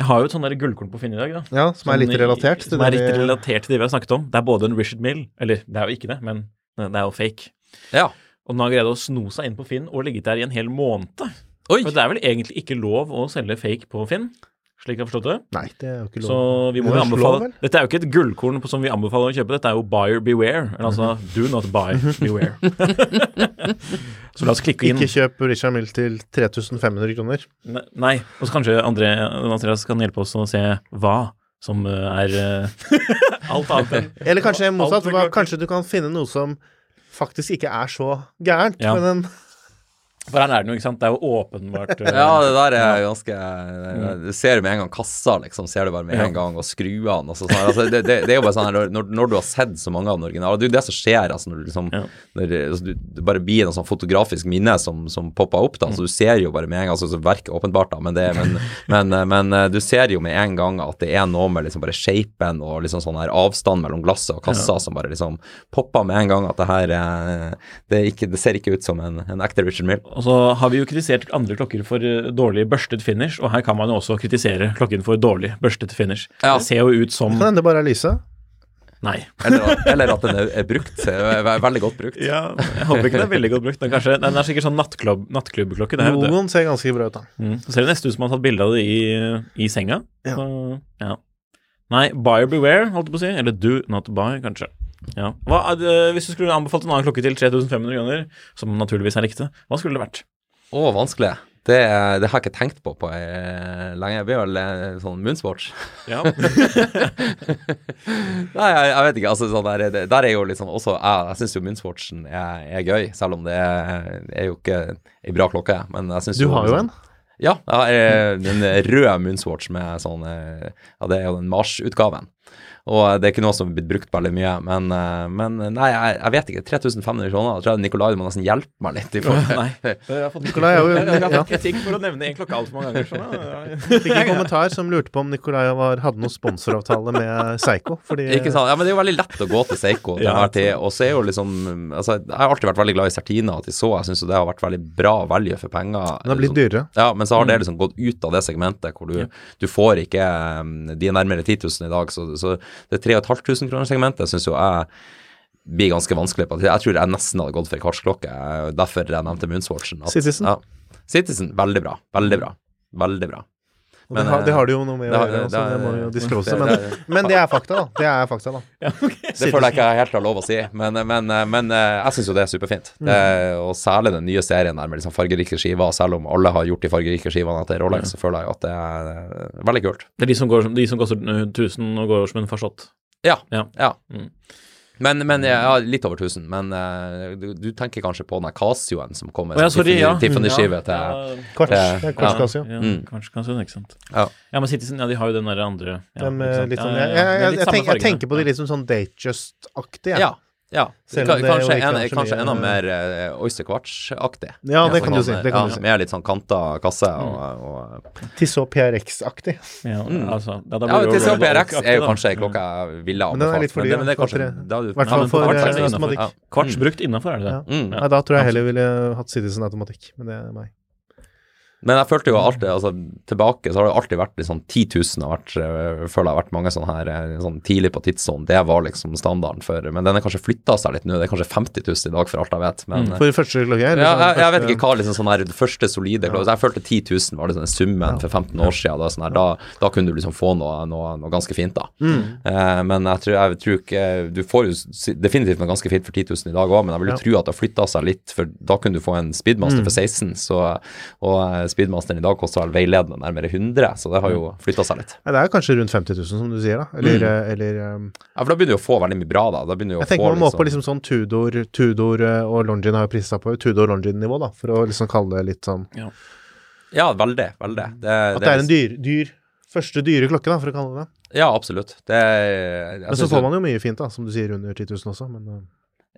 Jeg har jo et sånn der gullkorn på Finn i dag, da.
Ja, som er litt
Sånn
relatert til
Som er litt relatert til det vi har snakket om. Det er både en Richard Mill, eller det er jo ikke det, men det er jo fake.
Ja.
Og den har greid å sno seg inn på Finn og ligget der i en hel måned.
Oi!
For det er vel egentlig ikke lov å selge fake på Finn, slik jeg har forstått det.
Nei, det er jo ikke lov.
Så vi må jo
lov,
anbefale
vel?
Dette er jo ikke et gullkorn på- som vi anbefaler å kjøpe, dette er jo buyer beware. Eller altså do not buy, beware. så la oss klikke inn.
Ikke kjøp Richard Mill til 3500 kroner.
Ne- Nei. Og så kanskje André, Andreas kan hjelpe oss å se hva som eh, er eh, alt annet enn
Eller kanskje motsatt. Kanskje du kan finne noe som faktisk ikke er så gærent,
Ja.
men den
For her er den jo, ikke sant. Det er jo åpenbart eh,
Ja, det der er ganske Du ser jo med en gang kassa, liksom. Ser du bare med en gang, og skruene og sånn. Altså, det, det, det er jo bare sånn her når, når du har sett så mange av den originale Det er jo det som skjer, altså, når du liksom når, altså, du, Det bare blir en sånn fotografisk minne som, som popper opp, da. Så du ser jo bare med en gang altså, så Verket er åpenbart, da, men, det, men, men, eh, men eh, du ser jo med en gang at det er noe med liksom bare shapen og liksom sånn her avstand mellom glasset og kassa som bare liksom popper med en gang at det her eh, det, ikke, det ser ikke ut som en, en ekte Richard Mill.
Og så har vi jo kritisert andre klokker for eh, dårlig børstet finish, og her kan man jo også kritisere klokken for dårlig børstet finish.
Ja.
Det ser jo ut som
kan hende det bare er Lyse.
Nei.
Eller, eller at den er, brukt. er Veldig godt brukt.
Ja, jeg håper ikke den er veldig godt brukt. Den, kanskje, den er sikkert sånn nattklubb, nattklubbklokke.
Logoen ser ganske bra ut, da.
Mm. Så ser det nesten ut som man har tatt bilde av det i, i senga.
Ja.
Så, ja. Nei, buyer beware, holdt jeg på å si. Eller do not buy, kanskje. Ja. Hva, er det- hvis du skulle anbefalt en annen klokke til 3500 kroner, som naturligvis er riktig, hva skulle det vært?
Å, vanskelig. Det, det har jeg ikke tenkt på på eh, lenge. Jeg blir vel eh, sånn Moonsports.
Ja.
Nei, jeg, jeg vet ikke. altså sånn der, det, der er jo liksom også Jeg, jeg syns jo Moonsportsen er, er gøy, selv om det er, er jo ikke ei bra klokke. Men jeg synes
Du har jo en.
Ja, jeg har en rød Moonswatch med sånn eh, Ja, det er jo den Mars-utgaven. Og det er ikke noe som er blitt brukt veldig mye. Men, eh, men nei, jeg, jeg vet ikke. 3500 kroner. Jeg tror jeg Nikolai må nesten hjelpe meg litt. i forhold
Nei. Jeg har fått,
Nikolai jeg, jeg,
jeg har fått kritikk for å nevne én klokke altfor mange ganger. Sånn, ja.
Fikk en kommentar som lurte på om Nikolai var, hadde noen sponsoravtale med Seigo. Fordi
Ikke sant? Ja, men det er jo veldig lett å gå til Seiko til enhver tid. Og så er jo liksom Altså, jeg har alltid vært veldig glad i Certina og Tissot. Jeg syns jo det har vært veldig bra value for penger.
Det har blitt dyrere.
Ja, men så har
Mm.
det liksom gått ut av det segmentet hvor du, du får ikke um, De er nærmere 10 000 i dag, så, så det 3500 kroner-segmentet syns jo jeg blir ganske vanskelig på. Jeg tror jeg nesten hadde gått for ei kvartsklokke, derfor jeg nevnte Moonswatchen. at-
Citizen?
Ja. Citizen, veldig bra. Veldig bra. Veldig bra. Men,
det, har, det
eh,
har det jo noe med å gjøre,
har-
det må jo disclose.
det-
Men,
det-
men det er fakta, da. Det er fakta, da.
Det føler jeg ikke jeg helt har lov å si, men, men, men eh, jeg syns jo det er superfint.
Mm.
Det, og særlig den nye serien der med liksom fargerike skiver, selv om alle har gjort de fargerike skivene etter Rolex, så føler jeg jo at det er eh, veldig kult.
Det er de som, går, som- de som koster eh, 1000 og går som en farsott.
Ja.
Ja.
ja.
Mm.
Men, men ja, litt over 1000. Men eh, du, du tenker kanskje på den Casioen som kommer
Å ja, sorry, ja.
Tiffany-skive til
Ja,
Kvarts.
Eh,
det er kvartskasio.
ja,
Mm.
Kanskje, kanskje, ikke sant.
Ja.
Ja, men Citizen, ja, de har jo den der andre ja, sant?
litt sånn
Ja,
Jeg,
ja, ja.
jeg, jeg, tenker, jeg tenker på de litt som sånn Datejust-aktige.
Ja. Ja.
Selv om det
kanskje, en,
er
kanskje enda mer uh, Oyster Quartz-aktig.
Ja, det kan du si.
Sånn,
Det kan
ja,
du si.
Med litt sånn kanta kasse
Mm.
og, og
Tissot PRX-aktig.
Ja,
Mm.
altså, ja,
Ja,
Rolex
PRX er jo kanskje ei klokke jeg ville
Men er
anbefalt.
litt for dyr,
det, men det er
for
kanskje
tre-
da er du-
hvert fall for, eh, automatikk.
Ja.
Kvarts brukt innafor, er det det?
Ja.
Mm.
Nei, da tror jeg heller ville hatt Citizen automatikk, men det er meg.
Men jeg følte jo alltid, altså tilbake, så har det alltid vært liksom sånn 10 000 har vært, jeg føler jeg har vært mange sånne her øh, sånn tidlig på tidssonen. Det var liksom standarden for Men den er kanskje flytta seg litt nå. Det er kanskje 50 000 i dag, for alt jeg vet. Men
Mm.
For første klokke? Liksom,
ja,
sånn
jeg, jeg vet ikke hva liksom sånn her første solide klokke ja. Jeg følte 10 000 var liksom den summen for 15 år siden. Da, sånn her, da, da kunne du liksom få noe, noe, noe ganske fint, da.
Mm.
Eh, men jeg tror, jeg tror ikke Du får jo definitivt noe ganske fint for 10 000 i dag òg, men jeg vil jo
Ja.
tro at det har flytta seg litt, for da kunne du få en Speedmaster
Mm.
for 16, så, og eh, Speedmasteren i dag koster vel veiledende nærmere 100, så det har jo flytta seg litt.
Det er kanskje rundt 50 000, som du sier, da. Eller,
Mm.
eh, eller um,
Ja, for da begynner du å få veldig mye bra, da. Da
Jeg tenker
få
man må liksom... på liksom sånn Tudor, Tudor eh, og Longin har jo prisa på Tudor Longin-nivå, da, for å liksom kalle det litt sånn
Ja, veldig. Veldig. Det,
At det er en dyr, dyr Første dyre klokke, da, for å kalle det det.
Ja, absolutt. Det
Men så får man jo mye fint, da, som du sier, under 10 000 også, men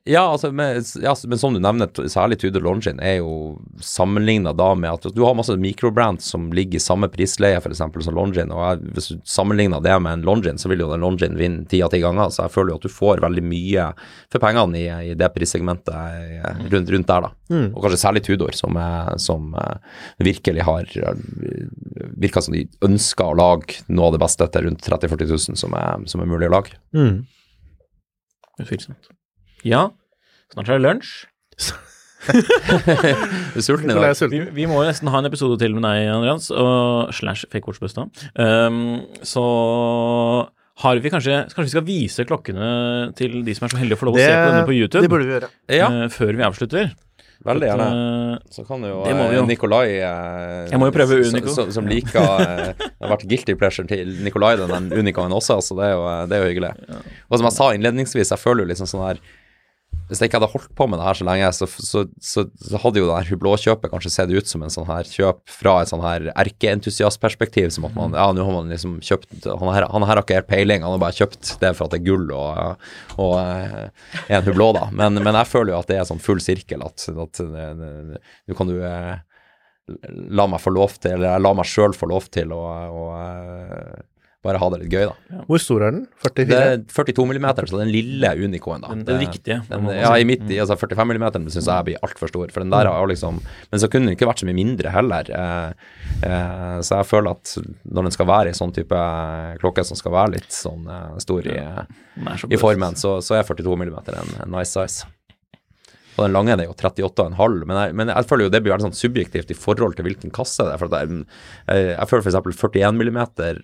Ja, altså, med, ja, men som du nevner, særlig Tudor Longin er jo sammenligna da med at du har masse mikrobrands som ligger i samme prisleie, f.eks. som Longin, og jeg, hvis du sammenligner det med en Longin, så vil jo den Longin vinne ti av ti ganger, så jeg føler jo at du får veldig mye for pengene i, i det prissegmentet eh, rundt, rundt der, da.
Mm.
Og kanskje særlig Tudor, som, er, som eh, virkelig har Virka som de ønsker å lage noe av det beste til rundt 30 000-40 000 som er, som er mulig å lage.
mm.
Utvilsomt. Ja, snart er det lunsj.
Du er sulten i dag?
Vi, vi må jo nesten ha en episode til med deg, Andreas, og slash fake watchbustad. Um, så har vi kanskje Kanskje vi skal vise klokkene til de som er så heldige å få lov å se på denne på YouTube,
det burde vi gjøre.
Ja,
eh, før vi avslutter.
veldig gjerne.
Eh,
Så kan jo,
Det må
eh,
jo.
Nikolai eh,
Jeg må jo prøve Unico.
Som, som liker eh, Det har vært guilty pleasure til Nikolai, den den Unicoen også, så det er jo, det er jo hyggelig. Og som jeg sa innledningsvis, jeg føler jo liksom sånn her Hvis jeg ikke hadde holdt på med det her så lenge, så, så, så, så hadde jo det her Hublå-kjøpet kanskje sett ut som en sånn her kjøp fra et sånn her erkeentusiastperspektiv, som at man Ja, nå har man liksom kjøpt Han her, han her har ikke helt peiling, han har bare kjøpt det for at det er gull og, og eh, en Hublå, da. Men, men jeg føler jo at det er sånn full sirkel, at, det- nå kan du eh, la meg få lov til, eller la meg sjøl få lov til å, å eh, bare ha det litt gøy, da.
Hvor stor er den? 44?
Det er 42 millimeter, så den lille Unicoen, da.
Den- den
Det-
riktige,
Den, ja, i midt i, altså 45 millimeter syns jeg blir altfor stor, for den der har jo liksom Men så kunne den ikke vært så mye mindre heller. Eh, eh, så jeg føler at når den skal være i sånn type klokke som skal være litt sånn eh, stor i, i formen, så, så er 42 millimeter en nice size. Og den lange er jo 38,5, men, men jeg føler jo det blir veldig sånn subjektivt i forhold til hvilken kasse det er. For jeg, jeg, føler f.eks. 41 mm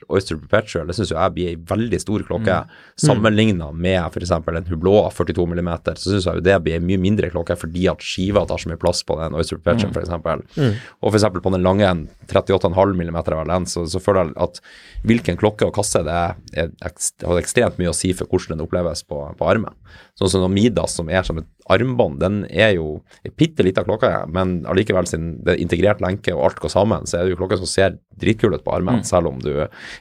Oyster Perpetual, det syns jeg blir ei veldig stor klokke. Sammenligna med f.eks. en Hublot 42 mm, så syns jeg jo det blir ei mye mindre klokke fordi at skiva tar så mye plass på den Oyster Perpetual, for f.eks. Og f.eks. på den lange 38,5 mm vel den, så, så føler jeg at hvilken klokke og kasse det er har ekstremt mye å si for hvordan den oppleves på, på armen. Sånn som Midas, som er som et armbånd, den er jo en bitte lita klokke, men allikevel siden det er integrert lenke og alt går sammen, så er det jo klokka som ser dritkul ut på armen, selv om du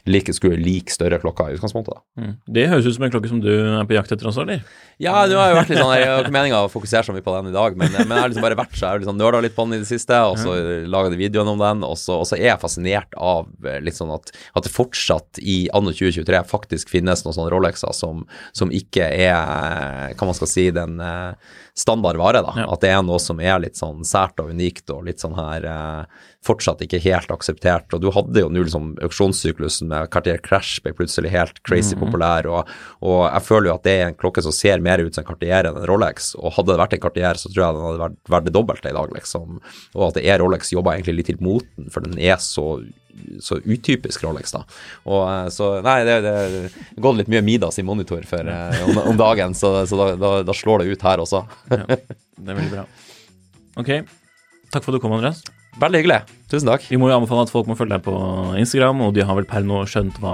like, skulle like større klokker i utgangspunktet.
Mm. Det høres ut som en klokke som du er på jakt etter også, eller?
Ja, det har jo vært litt sånn, jeg har ikke meninga å fokusere så mye på den i dag, men, men jeg har liksom bare vært så jeg har liksom nerda litt på den i det siste, og så laga de videoen om den, og så, og så er jeg fascinert av eh, litt sånn at, at det fortsatt i anno 2023 faktisk finnes noen sånne Rolexer som, som ikke er, hva man skal si, den eh, standard vare, da.
Ja.
At det er noe som er litt sånn sært og unikt og litt sånn her eh, fortsatt ikke helt akseptert. Og du hadde jo nå liksom auksjonssyklusen med Cartier Crash ble plutselig helt crazy populær, og, og jeg føler jo at det er en klokke som ser mer ut som en Cartier enn en Rolex, og hadde det vært en Cartier, så tror jeg den hadde vært, vært det dobbelte i dag, liksom. Og at det er Rolex jobber egentlig litt til moten, for den er så så utypisk Rolex, da. Og eh, så Nei, det det er gått litt mye Midas i monitor for, eh, om, om dagen, så, så da, da, da slår det ut her også.
Det er veldig bra. Ok, takk for at du kom, Andreas.
Veldig hyggelig. Tusen takk.
Vi må jo anbefale at folk må følge deg på Instagram, og de har vel per nå skjønt hva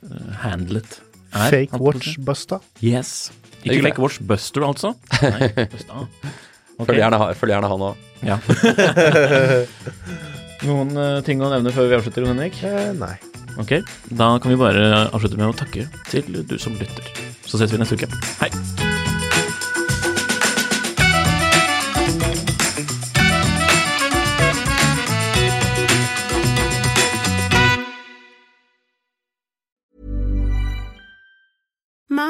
eh, handlet er?
Fake watch busta.
Yes. Ikke
Hyggelig.
fake watch buster, altså? Nei, busta. Okay.
Følg gjerne, følg gjerne han òg.
Ja. Noen eh, ting å nevne før vi avslutter, Jon Henrik?
Eh, nei.
Ok, da kan vi bare avslutte med å takke til du som lytter. Så ses vi neste uke. Hei!